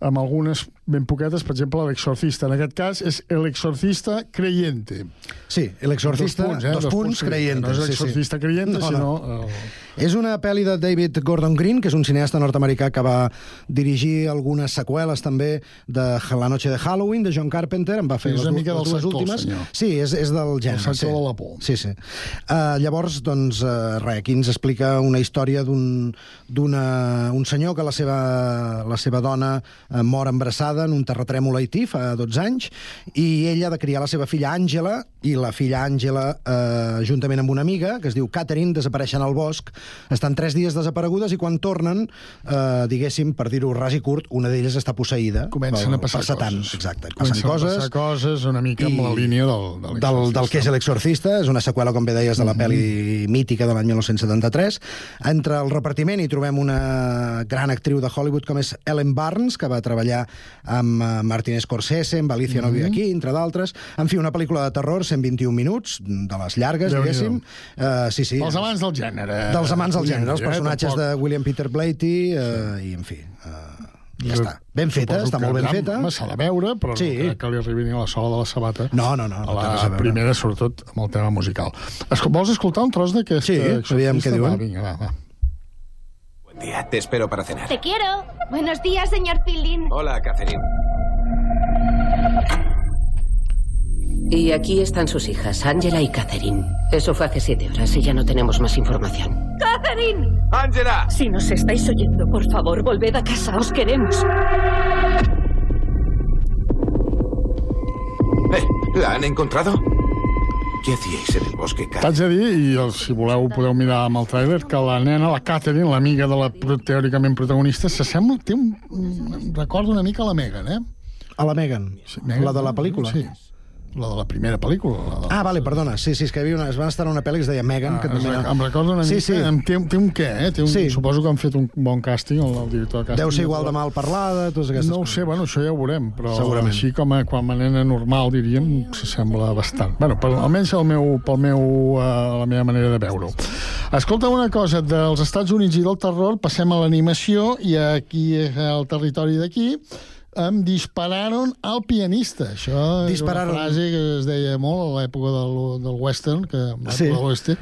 amb algunes ben poquetes, per exemple, l'exorcista. En aquest cas és el exorcista creyente. Sí, el exorcista, dos punts, eh? dos punts, sí, creyente, No és sí, sí. l'exorcista creyente, No, no. sinó... El... És una pel·li de David Gordon Green, que és un cineasta nord-americà que va dirigir algunes seqüeles també de La noche de Halloween, de John Carpenter, en va fer una les, mica les dues sector, últimes. senyor. Sí, és, és del gènere. sector sí. de la por. Sí, sí. Uh, llavors, doncs, uh, res, aquí ens explica una història d'un un senyor que la seva, la seva dona uh, mor embarassada en un terratrèmol a Haití fa 12 anys, i ella ha de criar la seva filla Àngela, i la filla Àngela, uh, juntament amb una amiga, que es diu Catherine, desapareixen al bosc, estan tres dies desaparegudes, i quan tornen, uh, diguéssim, per dir-ho ras i curt, una d'elles està posseïda Comencen a passar per Satan. coses. Exacte, passen Comencen a coses. passar coses una mica amb la línia del, de del, del que és l'exorcista, és una seqüela, com bé deies, de la pel·li mítica de l'any 1973. Entre el repartiment hi trobem una gran actriu de Hollywood com és Ellen Barnes, que va treballar amb eh, Martin Scorsese, amb Alicia no Mhm. vive aquí, entre d'altres. En fi, una pel·lícula de terror, 121 minuts, de les llargues, Déu-n'hi-do. diguéssim. Uh, sí, sí. Els amants del gènere. Dels amants del gènere, els eh? personatges de William Peter Blatty, uh, i en fi... Uh, ja està. Ben feta, Suposo està molt ben feta. home, S'ha de veure, però Sí. no crec que li arribi ni a la sola de la sabata. No, no, no. no la a primera, sobretot, amb el tema musical. Escol vols escoltar un tros d'aquesta? Sí, aviam què diuen. Va, vinga, va, va. Día, te espero para cenar. Te quiero. Buenos días, señor Fielding. Hola, Catherine. Y aquí están sus hijas, Angela y Catherine. Eso fue hace siete horas y ya no tenemos más información. ¡Catherine! ¡Angela! Si nos estáis oyendo, por favor, volved a casa, os queremos. Eh, ¿La han encontrado? ¿Qué hacíais en el bosque, Cat? T'haig de dir, i el- si voleu podeu mirar amb el tràiler, que la nena, la Catherine, l'amiga de la teòricament protagonista, s'assembla, té un, un... recorda una mica a la Megan, eh? A la Megan, Sí, la de la pel·lícula. Sí, la de la primera pel·lícula. La de... Ah, vale, perdona. Sí, sí, és que hi havia una, es va estar en una pel·li que es deia Megan, Ah, que també... es- em recorda una sí, mica, Sí, em- té, té un què, eh? Té un, Sí. Suposo que han fet un bon càsting, el, el director de càsting. Deu ser igual de mal parlada, totes aquestes No ho sé, bueno, això ja ho veurem, però Segurament. així com a, com a nena normal, diríem, s'assembla bastant. Bueno, per, almenys el meu, pel meu, uh, la meva manera de veure-ho. Escolta una cosa, dels Estats Units i del terror passem a l'animació i aquí, al territori d'aquí, em dispararon al pianista. Això Dispararon. és una frase que es deia molt a l'època del, del western, que, Sí. de l'oeste,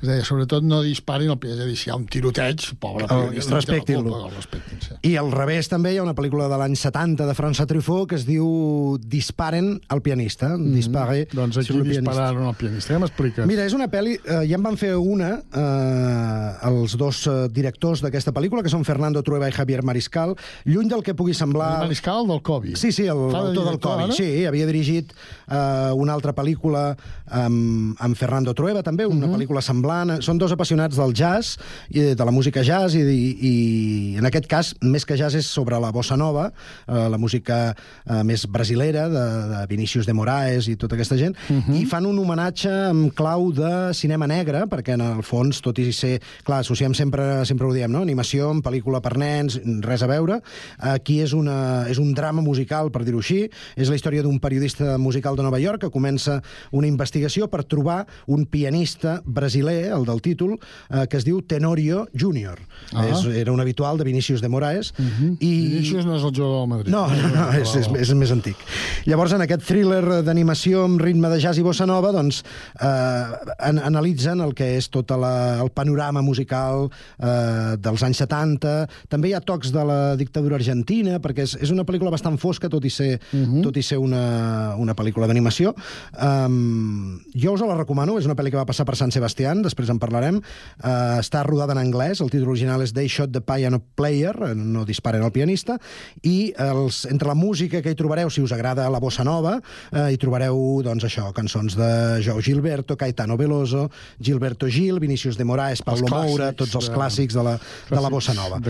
es deia, sobretot no disparin al pianista. És a dir, si hi ha un tiroteig, pobre El- respectin-lo. culpa, el respectin, sí. I al revés també hi ha una pel·lícula de l'any 70 de François Truffaut que es diu Disparen al pianista. Mm -hmm. Dispare Doncs aquí dispararon al pianista. Què m'expliques? Mira, és una pel·li... Eh, ja en van fer una eh, els dos eh, directors d'aquesta pel·lícula, que són Fernando Trueba i Javier Mariscal, lluny del que pugui semblar... El mariscal del Covid. Sí, sí, el- l'autor del Covid. ara? Sí, havia dirigit eh, una altra pel·lícula amb, amb Fernando Trueba, també, una Mhm. pel·lícula semblant. Són dos apassionats del jazz, i de la música jazz, i, i, i en aquest cas, més que jazz és sobre la bossa nova, eh, la música eh, més brasilera de, de Vinícius de Moraes i tota aquesta gent, uh Mhm. -huh. i fan un homenatge amb clau de cinema negre, perquè en el fons, tot i ser... Clar, associem sempre, sempre ho diem, no? Animació, amb pel·lícula per nens, res a veure. Aquí és, una, és un drama musical, per dir-ho així. És la història d'un periodista musical de Nova York que comença una investigació per trobar un pianista brasiler, el del títol, eh, que es diu Tenorio Júnior. Ah. És, era un habitual de Vinícius de Moraes. Uh -huh. I... Vinícius no és el jugador del Madrid. No, no, no és, és, és més antic. Llavors, en aquest thriller d'animació amb ritme de jazz i bossa nova, doncs, eh, an analitzen el que és tot la, el panorama musical eh, dels anys 70. També hi ha tocs de la dictadura argentina, perquè és, és una pel·lícula bastant fosca, tot i ser, uh -huh. tot i ser una, una pel·lícula d'animació. Um, jo us la recomano, és una pel·li que va passar per Sant Sebastián, després en parlarem. Uh, està rodada en anglès, el títol original és They Shot the Piano Player, eh, no disparen el pianista, i els, entre la música que hi trobareu, si us agrada la bossa nova, eh, hi trobareu, doncs això, cançons de Joao Gilberto, Caetano Veloso, Gilberto Gil, Vinícius de Moraes, Paulo clàssics Moura, tots els clàssics de la, de la bossa nova.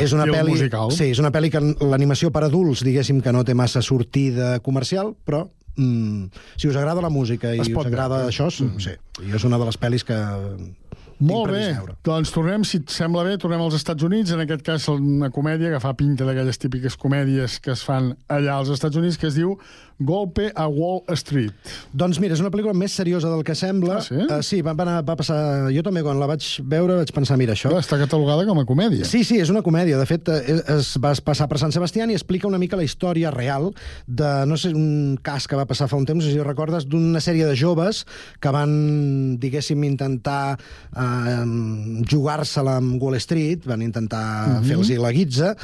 És una pel·li, musical. sí, és una pel·li que l'animació per adults, diguéssim que no té massa sortida comercial, però mm, si us agrada la música i Es us agrada veure. això, mm. sí. I és una de les pel·lis que Molt bé, veure. doncs tornem, si et sembla bé, tornem als Estats Units, en aquest cas una comèdia que fa pinta d'aquelles típiques comèdies que es fan allà als Estats Units, que es diu Golpe a Wall Street. Doncs mira, és una pel·lícula més seriosa del que sembla. Ah, sí? Uh, sí, va, va, anar, va passar... Jo també, quan la vaig veure, vaig pensar, mira, això... Està catalogada com a comèdia. Sí, sí, és una comèdia. De fet, eh, es va passar per Sant Sebastián i explica una mica la història real de, no sé, un cas que va passar fa un temps, si recordes, d'una sèrie de joves que van, diguéssim, intentar eh, jugar-se-la amb Wall Street, van intentar Mhm. fer-los la guitza,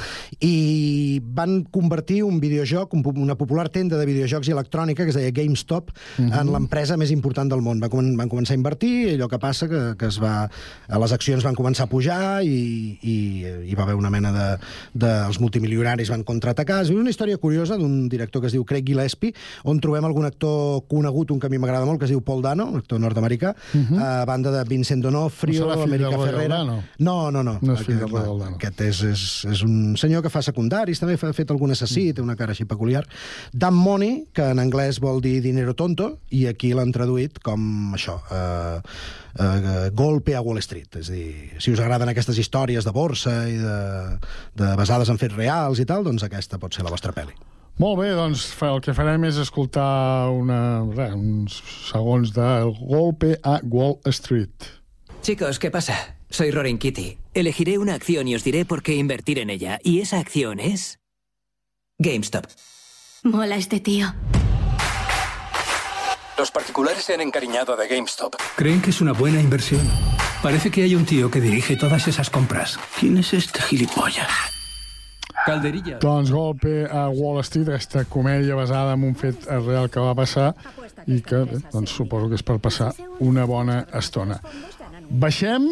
i van convertir un videojoc, un, una popular tenda de videojocs i electrònica, que es deia GameStop, Mhm. en l'empresa més important del món. Van, comen- van començar a invertir, i allò que passa que, que es va, les accions van començar a pujar i, i hi va haver una mena de... de els multimilionaris van contraatacar. És una història curiosa d'un director que es diu Craig Gillespie, on trobem algun actor conegut, un que a mi m'agrada molt, que es diu Paul Dano, un actor nord-americà, a banda de Vincent D'Onofrio, No Royal Ferrera... Dano? No, no, no. No és fill del Royal Dano. aquest és, és, és un senyor que fa secundaris, també ha fet algun assassí, té una cara així peculiar. Damn Money, que en anglès vol dir dinero tonto, i aquí l'han traduït com això, eh, eh, golpe a Wall Street. És a dir, si us agraden aquestes històries de borsa i de, de basades en fets reals i tal, doncs aquesta pot ser la vostra pel·li. Molt bé, doncs fa- el que farem és escoltar una, res, uns segons de Golpe a Wall Street. Chicos, ¿qué pasa? Soy Rorin Kitty. Elegiré una acción y os diré por qué invertir en ella. Y esa acción es... GameStop. Mola este tío. Los particulares se han encariñado de GameStop. ¿Creen que es una buena inversión? Parece que hay un tío que dirige todas esas compras. ¿Quién es este gilipollas? Calderilla. Doncs Golpe a Wall Street, aquesta comèdia basada en un fet real que va passar i que, bé, doncs, suposo que és per passar una bona estona. Baixem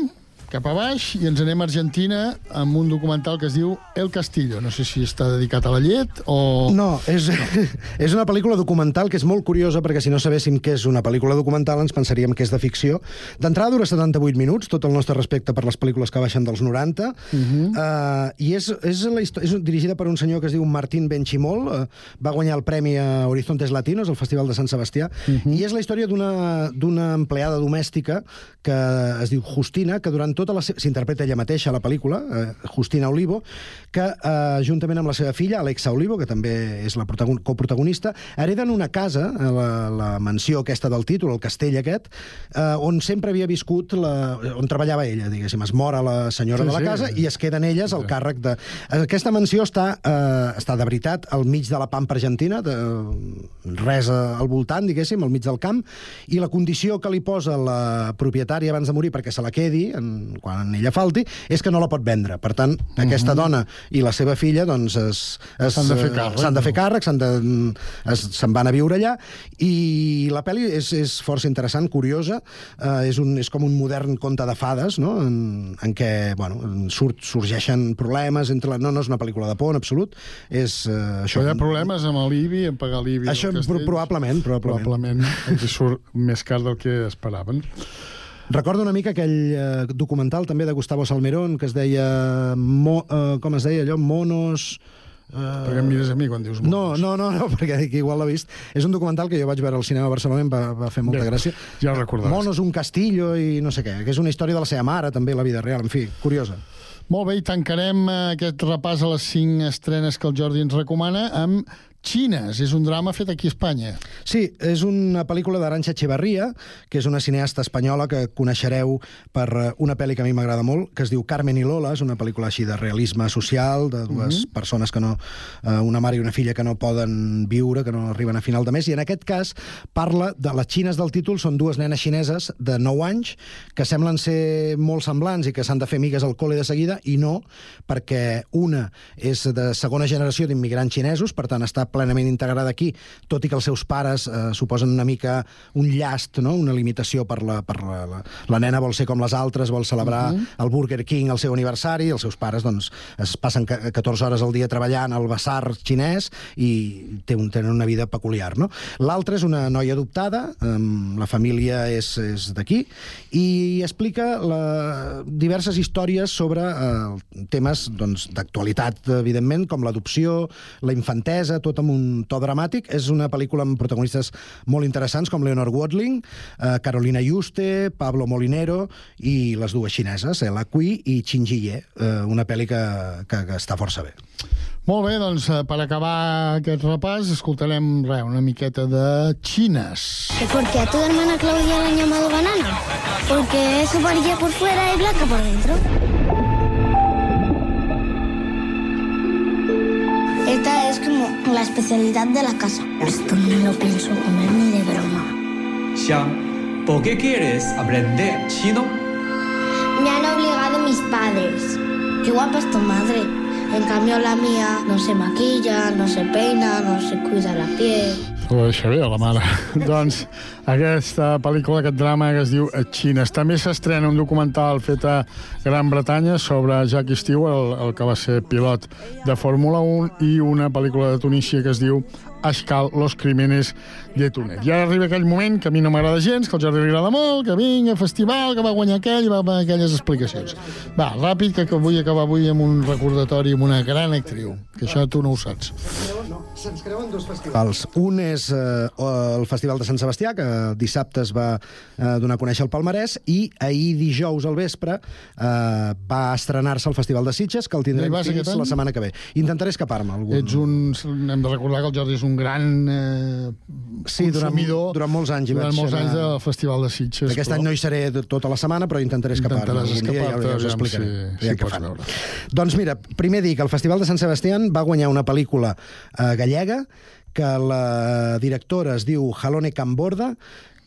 cap a baix i ens anem a Argentina amb un documental que es diu El Castillo. No sé si està dedicat a la llet o... No, és, és una pel·lícula documental que és molt curiosa perquè si no sabéssim què és una pel·lícula documental ens pensaríem que és de ficció. D'entrada dura 78 minuts, tot el nostre respecte per les pel·lícules que baixen dels 90, uh -huh. uh, i és, és, la és dirigida per un senyor que es diu Martín Benchimol, uh, va guanyar el premi a Horizontes Latinos, al Festival de Sant Sebastià, uh -huh. i és la història d'una empleada domèstica que es diu Justina, que durant tota la s'interpreta ella mateixa a la pel·lícula, eh, Justina Olivo, que eh, juntament amb la seva filla, Alexa Olivo, que també és la protagon- coprotagonista, hereden una casa, a la, la mansió aquesta del títol, el castell aquest, eh, on sempre havia viscut, la, on treballava ella, diguéssim. Es mor a la senyora Sí, de la sí. casa i es queden elles al càrrec de... Aquesta mansió està, eh, està de veritat al mig de la Pampa Argentina, de, res al voltant, diguéssim, al mig del camp, i la condició que li posa la propietària abans de morir perquè se la quedi, en, quan ella falti, és que no la pot vendre. Per tant, aquesta dona i la seva filla doncs, S'han de fer eh, càrrec, S'han de fer càrrec, s'han de, es, se'n van a viure allà, i la pel·li és, és força interessant, curiosa, eh, és, un, és com un modern conte de fades, no?, en, en què bueno, surt, sorgeixen problemes entre la... No, no és una pel·lícula de por, en absolut, és... Eh, Això hi ha problemes amb l'IBI, en pagar l'IBI Això probablement, probablement. Probablement hi surt més car del que esperaven. Recordo una mica aquell eh, documental també de Gustavo Salmerón que es deia... Mo, eh, com es deia allò? Monos... Uh... Perquè em mires a mi quan dius No, no, no, no perquè dic, igual l'ha vist. És un documental que jo vaig veure al cinema a Barcelona i em va, va fer molta Bé, gràcia. ja el recordaràs. Monos, un castillo i no sé què, que és una història de la seva mare, també, la vida real, en fi, curiosa. Molt bé, i tancarem eh, aquest repàs a les cinc estrenes que el Jordi ens recomana amb Xines. És un drama fet aquí a Espanya. Sí, és una pel·lícula d'Aranxa Echevarria, que és una cineasta espanyola que coneixereu per eh, una pel·li que a mi m'agrada molt, que es diu Carmen i Lola, és una pel·lícula així de realisme social, de dues mm. -hmm. persones que no... Eh, una mare i una filla que no poden viure, que no arriben a final de mes, i en aquest cas parla de les xines del títol, són dues nenes xineses de 9 anys que semblen ser molt semblants i que s'han de fer amigues al col·le de seguida, i no, perquè una és de segona generació d'immigrants xinesos, per tant està plenament integrada aquí, tot i que els seus pares eh, suposen una mica un llast, no? una limitació per la, per la, la, la nena vol ser com les altres, vol celebrar uh Mhm. -huh. el Burger King el seu aniversari, els seus pares doncs, es passen ca- 14 hores al dia treballant al basar xinès i té un, tenen una vida peculiar. No? L'altra és una noia adoptada, um, la família és, és d'aquí, i explica la, diverses històries sobre eh, temes doncs, d'actualitat, evidentment, com l'adopció, la infantesa, tot amb un to dramàtic. És una pel·lícula amb protagonistes molt interessants, com Leonor Watling, eh, Carolina Yuste, Pablo Molinero i les dues xineses, Ella Cui i Qin Jiye, eh, una pel·li que, que, que està força bé. Molt bé, doncs eh, per acabar aquest repàs escoltarem res, una miqueta de Xines. ¿Por qué a tu hermana Claudia la han llamado banana? Porque es amarilla por fuera y blanca por dentro. La especialidad de la casa. Esto no lo pienso comer ni de broma. Xiang, ¿por qué quieres aprender chino? Me han obligado mis padres. Qué guapa es tu madre. En cambio la mía no se maquilla, no se peina, no se cuida la piel. Ho deixa bé, la mare. doncs aquesta pel·lícula, aquest drama que es diu Xines. També s'estrena un documental fet a Gran Bretanya sobre Jackie Stewart, el, el que va ser pilot de Fórmula 1, i una pel·lícula de Tunísia que es diu Ashkal, los crímenes de Túnez. I ara arriba aquell moment que a mi no m'agrada gens, que al Jordi li agrada molt, que vinga, festival, que va guanyar aquell, i va amb aquelles explicacions. Va, ràpid, que, que vull acabar avui amb un recordatori amb una gran actriu, que això tu no ho saps. Se'ns creuen dos festivals. Un és eh, el Festival de Sant Sebastià, que dissabte es va eh, donar a conèixer el Palmarès, i ahir dijous al vespre eh, va estrenar-se el Festival de Sitges, que el No tindrem vas fins any? la setmana que ve. Intentaré escapar-me. Algun... Ets un... Hem de recordar que el Jordi és un gran eh, Sí, durant, consumidor durant molts anys durant molts anar. anys del Festival de Sitges. Aquest però- any no hi seré tota la setmana, però intentaré escapar-me. Intentaràs dia, ja, escapar-te, ja us explicaré. si- Aviam si pots veure. Doncs mira, primer que el Festival de Sant Sebastián va guanyar una pel·lícula eh, gallega que la directora es diu Jalone Camborda,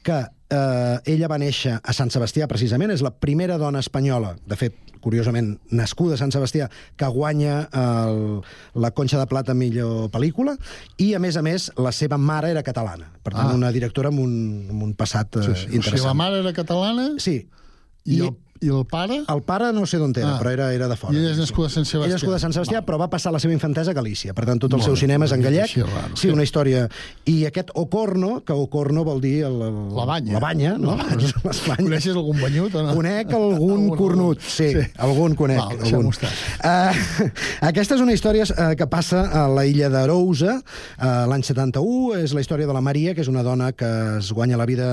que eh, ella va néixer a Sant Sebastià, precisament, és la primera dona espanyola, de fet, curiosament, nascuda a Sant Sebastià, que guanya el, la Conxa de Plata millor pel·lícula, i, a més a més, la seva mare era catalana. Per tant, Ah. una directora amb un, amb un passat eh, Sí, sí. O sigui, interessant. la mare era catalana Sí. i, I- el, i el pare... El pare no sé d'on era, Ah. però era, era de fora. I ella és nascuda a Sant Sebastià. Ella és nascuda a Sant Sebastià, però va passar la seva infantesa a Galícia. Per tant, tots els Molt seus bé, cinemes en gallec. així raro, sí, sí. una història... I aquest Ocorno, que Ocorno vol dir... El, el, La banya. La banya, no? La banya. Coneixes algun banyut o no? Conec algun cornut, sí, Sí. algun conec. Val, algun. Uh, aquesta és una història uh, que passa a la illa d'Arousa uh, l'any 71. És la història de la Maria, que és una dona que es guanya la vida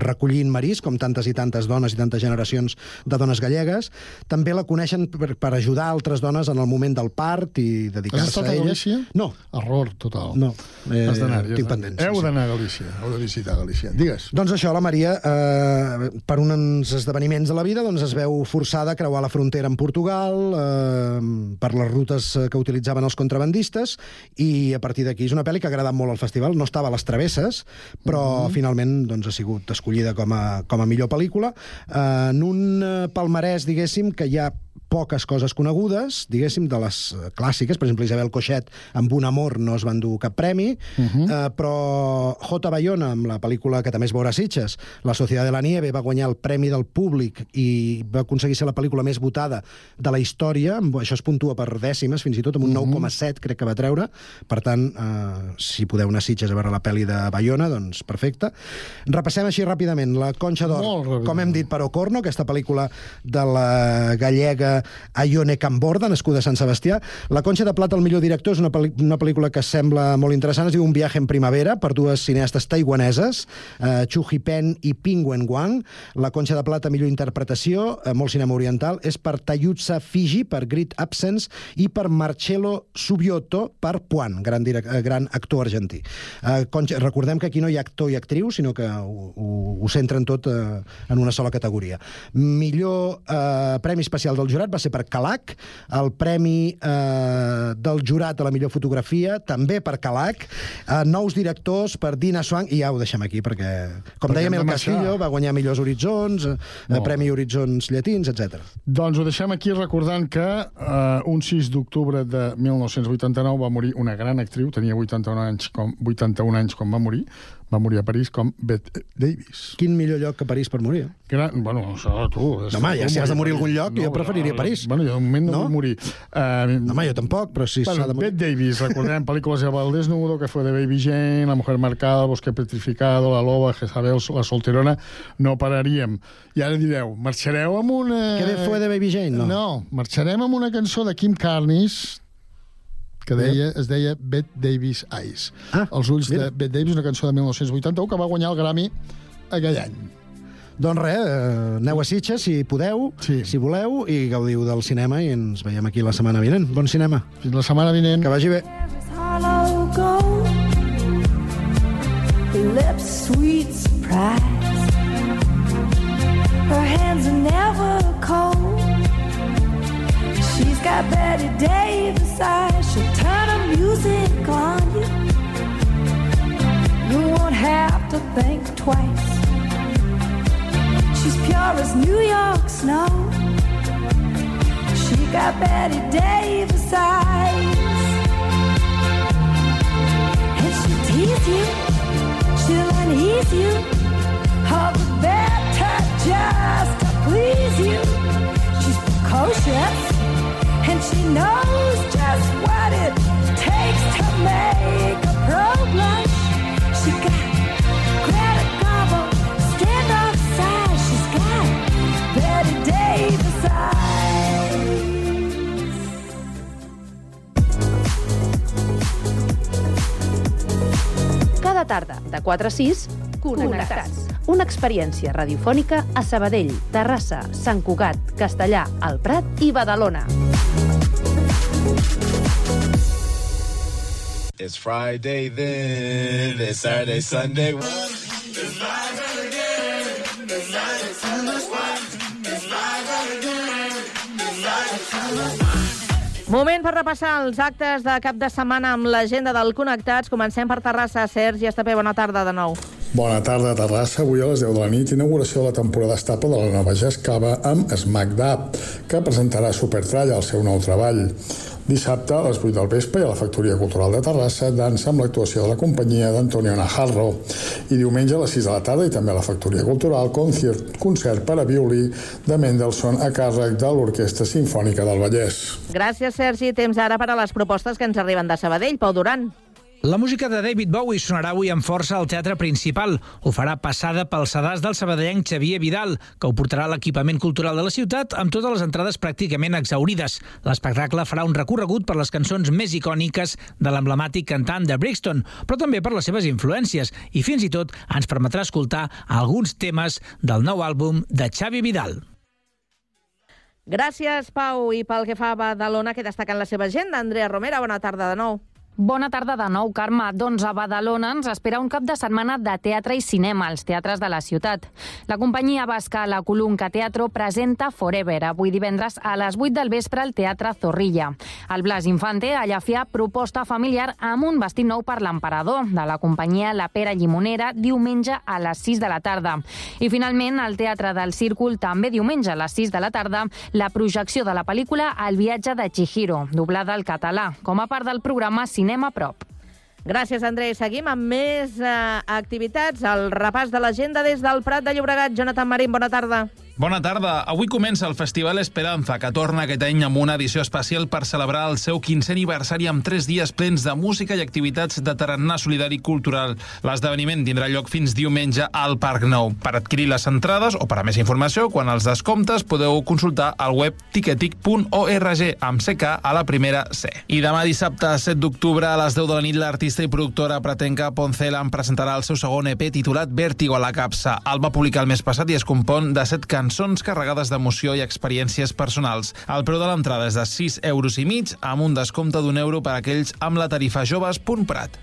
recollint marís, com tantes i tantes dones i tantes generacions de dones gallegues. També la coneixen per, per ajudar altres dones en el moment del part i dedicar-se Has estat a elles. Galícia? No. Error total. No. Eh, Has d'anar. tinc pendents, Heu d'anar a Galícia. Heu de visitar Galícia. Digues. Doncs això, la Maria, eh, per uns esdeveniments de la vida, doncs es veu forçada a creuar la frontera amb Portugal eh, per les rutes que utilitzaven els contrabandistes i a partir d'aquí és una pel·li que ha agradat molt al festival. No estava a les travesses, però Mhm. finalment doncs, ha sigut escollida com a, com a millor pel·lícula. Eh, en un eh, palmarès, diguéssim, que ha poques coses conegudes, diguéssim, de les eh, clàssiques. Per exemple, Isabel Coixet amb Un amor no es van dur cap premi, uh -huh. eh, però J. Bayona, amb la pel·lícula que també es veurà a Sitges, La Societat de la Nieve, va guanyar el Premi del Públic i va aconseguir ser la pel·lícula més votada de la història. Això es puntua per dècimes, fins i tot, amb un Mhm. 9,7 crec que va treure. Per tant, eh, si podeu anar a Sitges a veure la pel·li de Bayona, doncs perfecte. Repassem així ràpidament. La Conxa d'Or, com hem dit per Ocorno, aquesta pel·lícula de la gallega Aione Camborda, nascuda a Sant Sebastià. La Conxa de Plata, el millor director, és una, una pel·lícula que sembla molt interessant. Es diu Un viatge en primavera, per dues cineastes taiwaneses, eh, Chu Hipen i Ping Wen Wang. La Conxa de Plata, millor interpretació, eh, molt cinema oriental, és per Tayutsa Fiji, per Great Absence, i per Marcello Subioto, per Puan, gran, eh, gran actor argentí. Eh, Conxa, recordem que aquí no hi ha actor i actriu, sinó que ho, ho, ho centren tot eh, en una sola categoria. Millor eh, premi especial del jurat va ser per Calac, el premi eh, del jurat a la millor fotografia també per Calac, eh, nous directors per Dina Swan, i ja ho deixem aquí perquè, com Perquè dèiem, el. Castillo va guanyar millors horitzons, eh, premi Horitzons Llatins, etc. Doncs ho deixem aquí recordant que eh, un 6 d'octubre de 1989 va morir una gran actriu, tenia 81 anys com, 81 anys quan va morir, va morir a París com Bette Davis. Quin millor lloc que París per morir? Gran, bueno, això tu... és- No, home, ja si has de morir a algun lloc, jo preferiria París. Bueno, jo de moment no, No? vull morir. Uh, No, home, jo tampoc, però si bueno, s'ha de morir... Bette Davis, recordem, pel·lícules de El desnudo, que fue de Baby Jane, La mujer marcada, bosque petrificado, La loba, Jezabel, La solterona, no pararíem. I ara direu, marxareu amb una... Que bé fue de Baby Jane, no? No, marxarem amb una cançó de Kim Carnes que deia, es deia Bette Davis Eyes. Ah, Els ulls mira. de Bette Davis, una cançó de 1981 que va guanyar el Grammy aquell any. Doncs res, eh, aneu a Sitges si podeu, Sí. si voleu, i gaudiu del cinema i ens veiem aquí la setmana vinent. Bon cinema. Fins la setmana vinent. Que vagi bé. lips sweet surprise. Her hands are never cold. Got Betty Davis eyes. She'll turn her music on you. You won't have to think twice. She's pure as New York snow. She got Betty Davis eyes. And she'll tease you, she'll unease you, all the better just to please you. She's precocious, and she knows just what it takes to make a pro blush. She got Greta Garbo, standoff size. She's got Betty Davis eyes. Cada tarda, de 4 a 6, Connectats. Una experiència radiofònica a Sabadell, Terrassa, Sant Cugat, Castellà, El Prat i Badalona. It's Friday then, it's Saturday, Sunday. Moment per repassar els actes de cap de setmana amb l'agenda del Connectats. Comencem per Terrassa. Sergi Estapé, bona tarda de nou. Bona tarda, Terrassa. Avui a les 10 de la nit, inauguració de la temporada estable de la nova Jascava amb Smack Dab, que presentarà Supertralla, el seu nou treball. Dissabte, a les 8 del vespre, a la Factoria Cultural de Terrassa, dansa amb l'actuació de la companyia d'Antonio Najarro. I diumenge a les 6 de la tarda, i també a la Factoria Cultural, concert, concert per a violí de Mendelssohn a càrrec de l'Orquestra Simfònica del Vallès. Gràcies, Sergi. Temps ara per a les propostes que ens arriben de Sabadell. Pau Duran. La música de David Bowie sonarà avui amb força al Teatre Principal. Ho farà passada pel sedàs del sabadellenc Xavier Vidal, que ho portarà a l'equipament cultural de la ciutat amb totes les entrades pràcticament exaurides. L'espectacle farà un recorregut per les cançons més icòniques de l'emblemàtic cantant de Brixton, però també per les seves influències i fins i tot ens permetrà escoltar alguns temes del nou àlbum de Xavi Vidal. Gràcies, Pau. I pel que fa a Badalona, que destaquen la seva agenda. Andrea Romera, bona tarda de nou. Bona tarda de nou, Carme. Doncs a Badalona ens espera un cap de setmana de teatre i cinema als teatres de la ciutat. La companyia basca La Colunca Teatro presenta Forever, avui divendres a les 8 del vespre al Teatre Zorrilla. El Blas Infante allà feia proposta familiar amb un vestit nou per l'emperador de la companyia La Pera Llimonera diumenge a les 6 de la tarda. I finalment, al Teatre del Círcul, també diumenge a les 6 de la tarda, la projecció de la pel·lícula El viatge de Chihiro, doblada al català, com a part del programa Cinema Prop. Gràcies, André. Seguim amb més eh, activitats. El repàs de l'agenda des del Prat de Llobregat. Jonathan Marín, bona tarda. Bona tarda. Avui comença el Festival Esperanza, que torna aquest any amb una edició especial per celebrar el seu 15è aniversari amb tres dies plens de música i activitats de tarannà solidari cultural. L'esdeveniment tindrà lloc fins diumenge al Parc Nou. Per adquirir les entrades o per a més informació, quan els descomptes, podeu consultar al web ticketic.org amb CK a la primera C. I demà dissabte, 7 d'octubre, a les 10 de la nit, l'artista i productora Poncela en presentarà el seu segon EP titulat Vértigo a la capsa. El va publicar el mes passat i es compon de 7 cançons cançons carregades d'emoció i experiències personals. El preu de l'entrada és de 6 euros i mig, amb un descompte d'un euro per a aquells amb la tarifa joves.prat.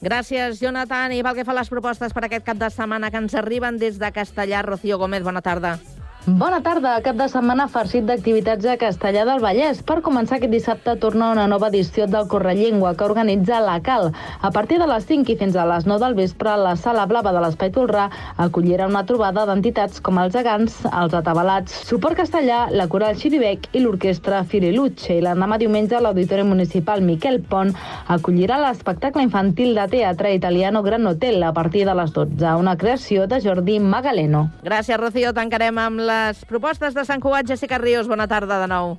Gràcies, Jonathan. I pel que fa a les propostes per aquest cap de setmana que ens arriben des de Castellà, Rocío Gómez, bona tarda. Bona tarda, cap de setmana farcit d'activitats a Castellà del Vallès. Per començar aquest dissabte torna una nova edició del Correllengua que organitza la CAL. A partir de les 5 i fins a les 9 del vespre, la Sala Blava de l'Espai Tolrà acollirà una trobada d'entitats com els Agants, els Atabalats, Suport Castellà, la Coral Xiribec i l'Orquestra Firiluche. I l'endemà diumenge l'Auditori Municipal Miquel Pont acollirà l'espectacle infantil de teatre italiano Gran Hotel a partir de les 12, una creació de Jordi Magaleno. Gràcies, Rocío. Tancarem amb les propostes de Sant Cugat. Jessica Ríos, bona tarda de nou.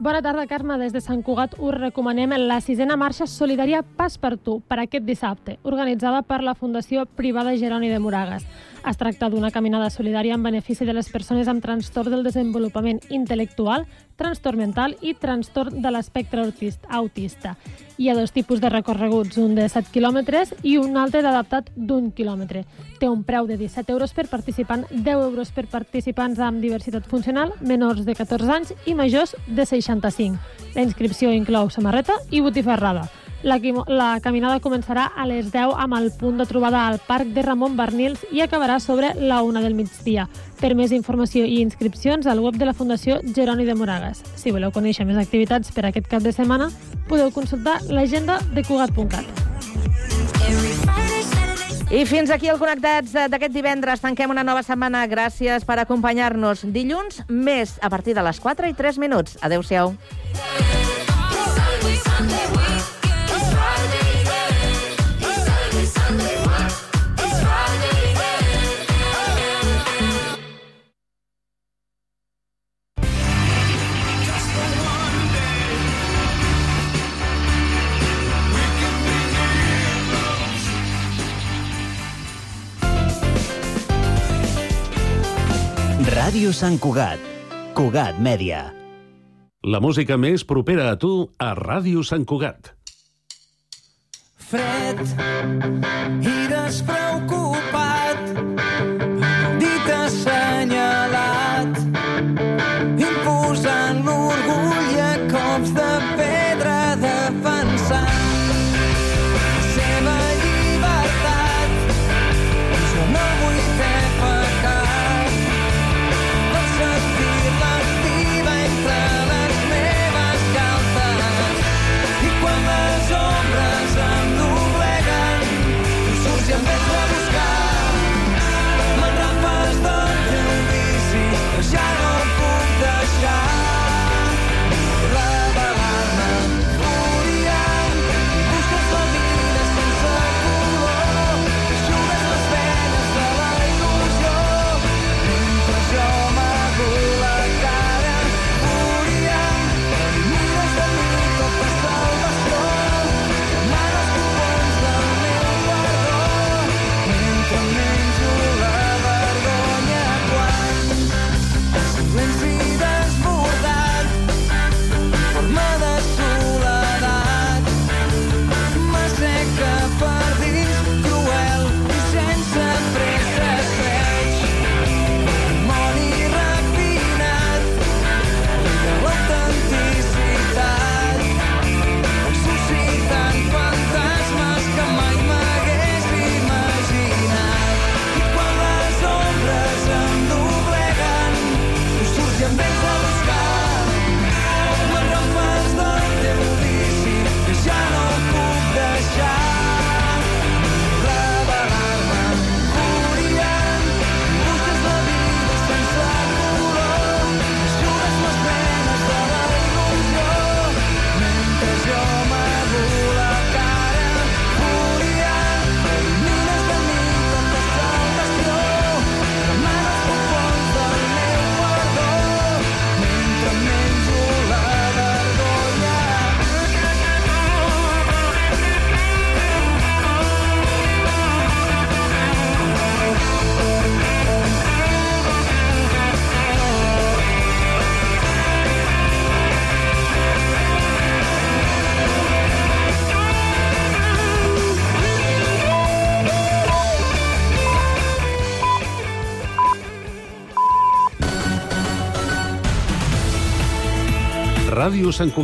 Bona tarda, Carme. Des de Sant Cugat us recomanem la sisena marxa solidària Pas per tu per aquest dissabte, organitzada per la Fundació Privada Geroni de Moragas. Es tracta d'una caminada solidària en benefici de les persones amb trastorn del desenvolupament intel·lectual, trastorn mental i trastorn de l'espectre autist- autista. Hi ha dos tipus de recorreguts, un de 7 quilòmetres i un altre d'adaptat d'un quilòmetre. Té un preu de 17 euros per participant, 10 euros per participants amb diversitat funcional, menors de 14 anys i majors de 65. La inscripció inclou samarreta i botifarrada. La, la caminada començarà a les 10 amb el punt de trobada al Parc de Ramon Barnils i acabarà sobre la una del migdia. Per més informació i inscripcions al web de la Fundació Geroni de Moragas. Si voleu conèixer més activitats per aquest cap de setmana, podeu consultar l'agenda de Cugat.cat. I fins aquí el Connectats eh, d'aquest divendres. Tanquem una nova setmana. Gràcies per acompanyar-nos. Dilluns, més a partir de les 4 i 3 minuts. Adéu-siau. Ràdio Sant Cugat. Cugat Mèdia. La música més propera a tu a Ràdio Sant Cugat. fred i despreocupat, Ràdio Sant Cugat.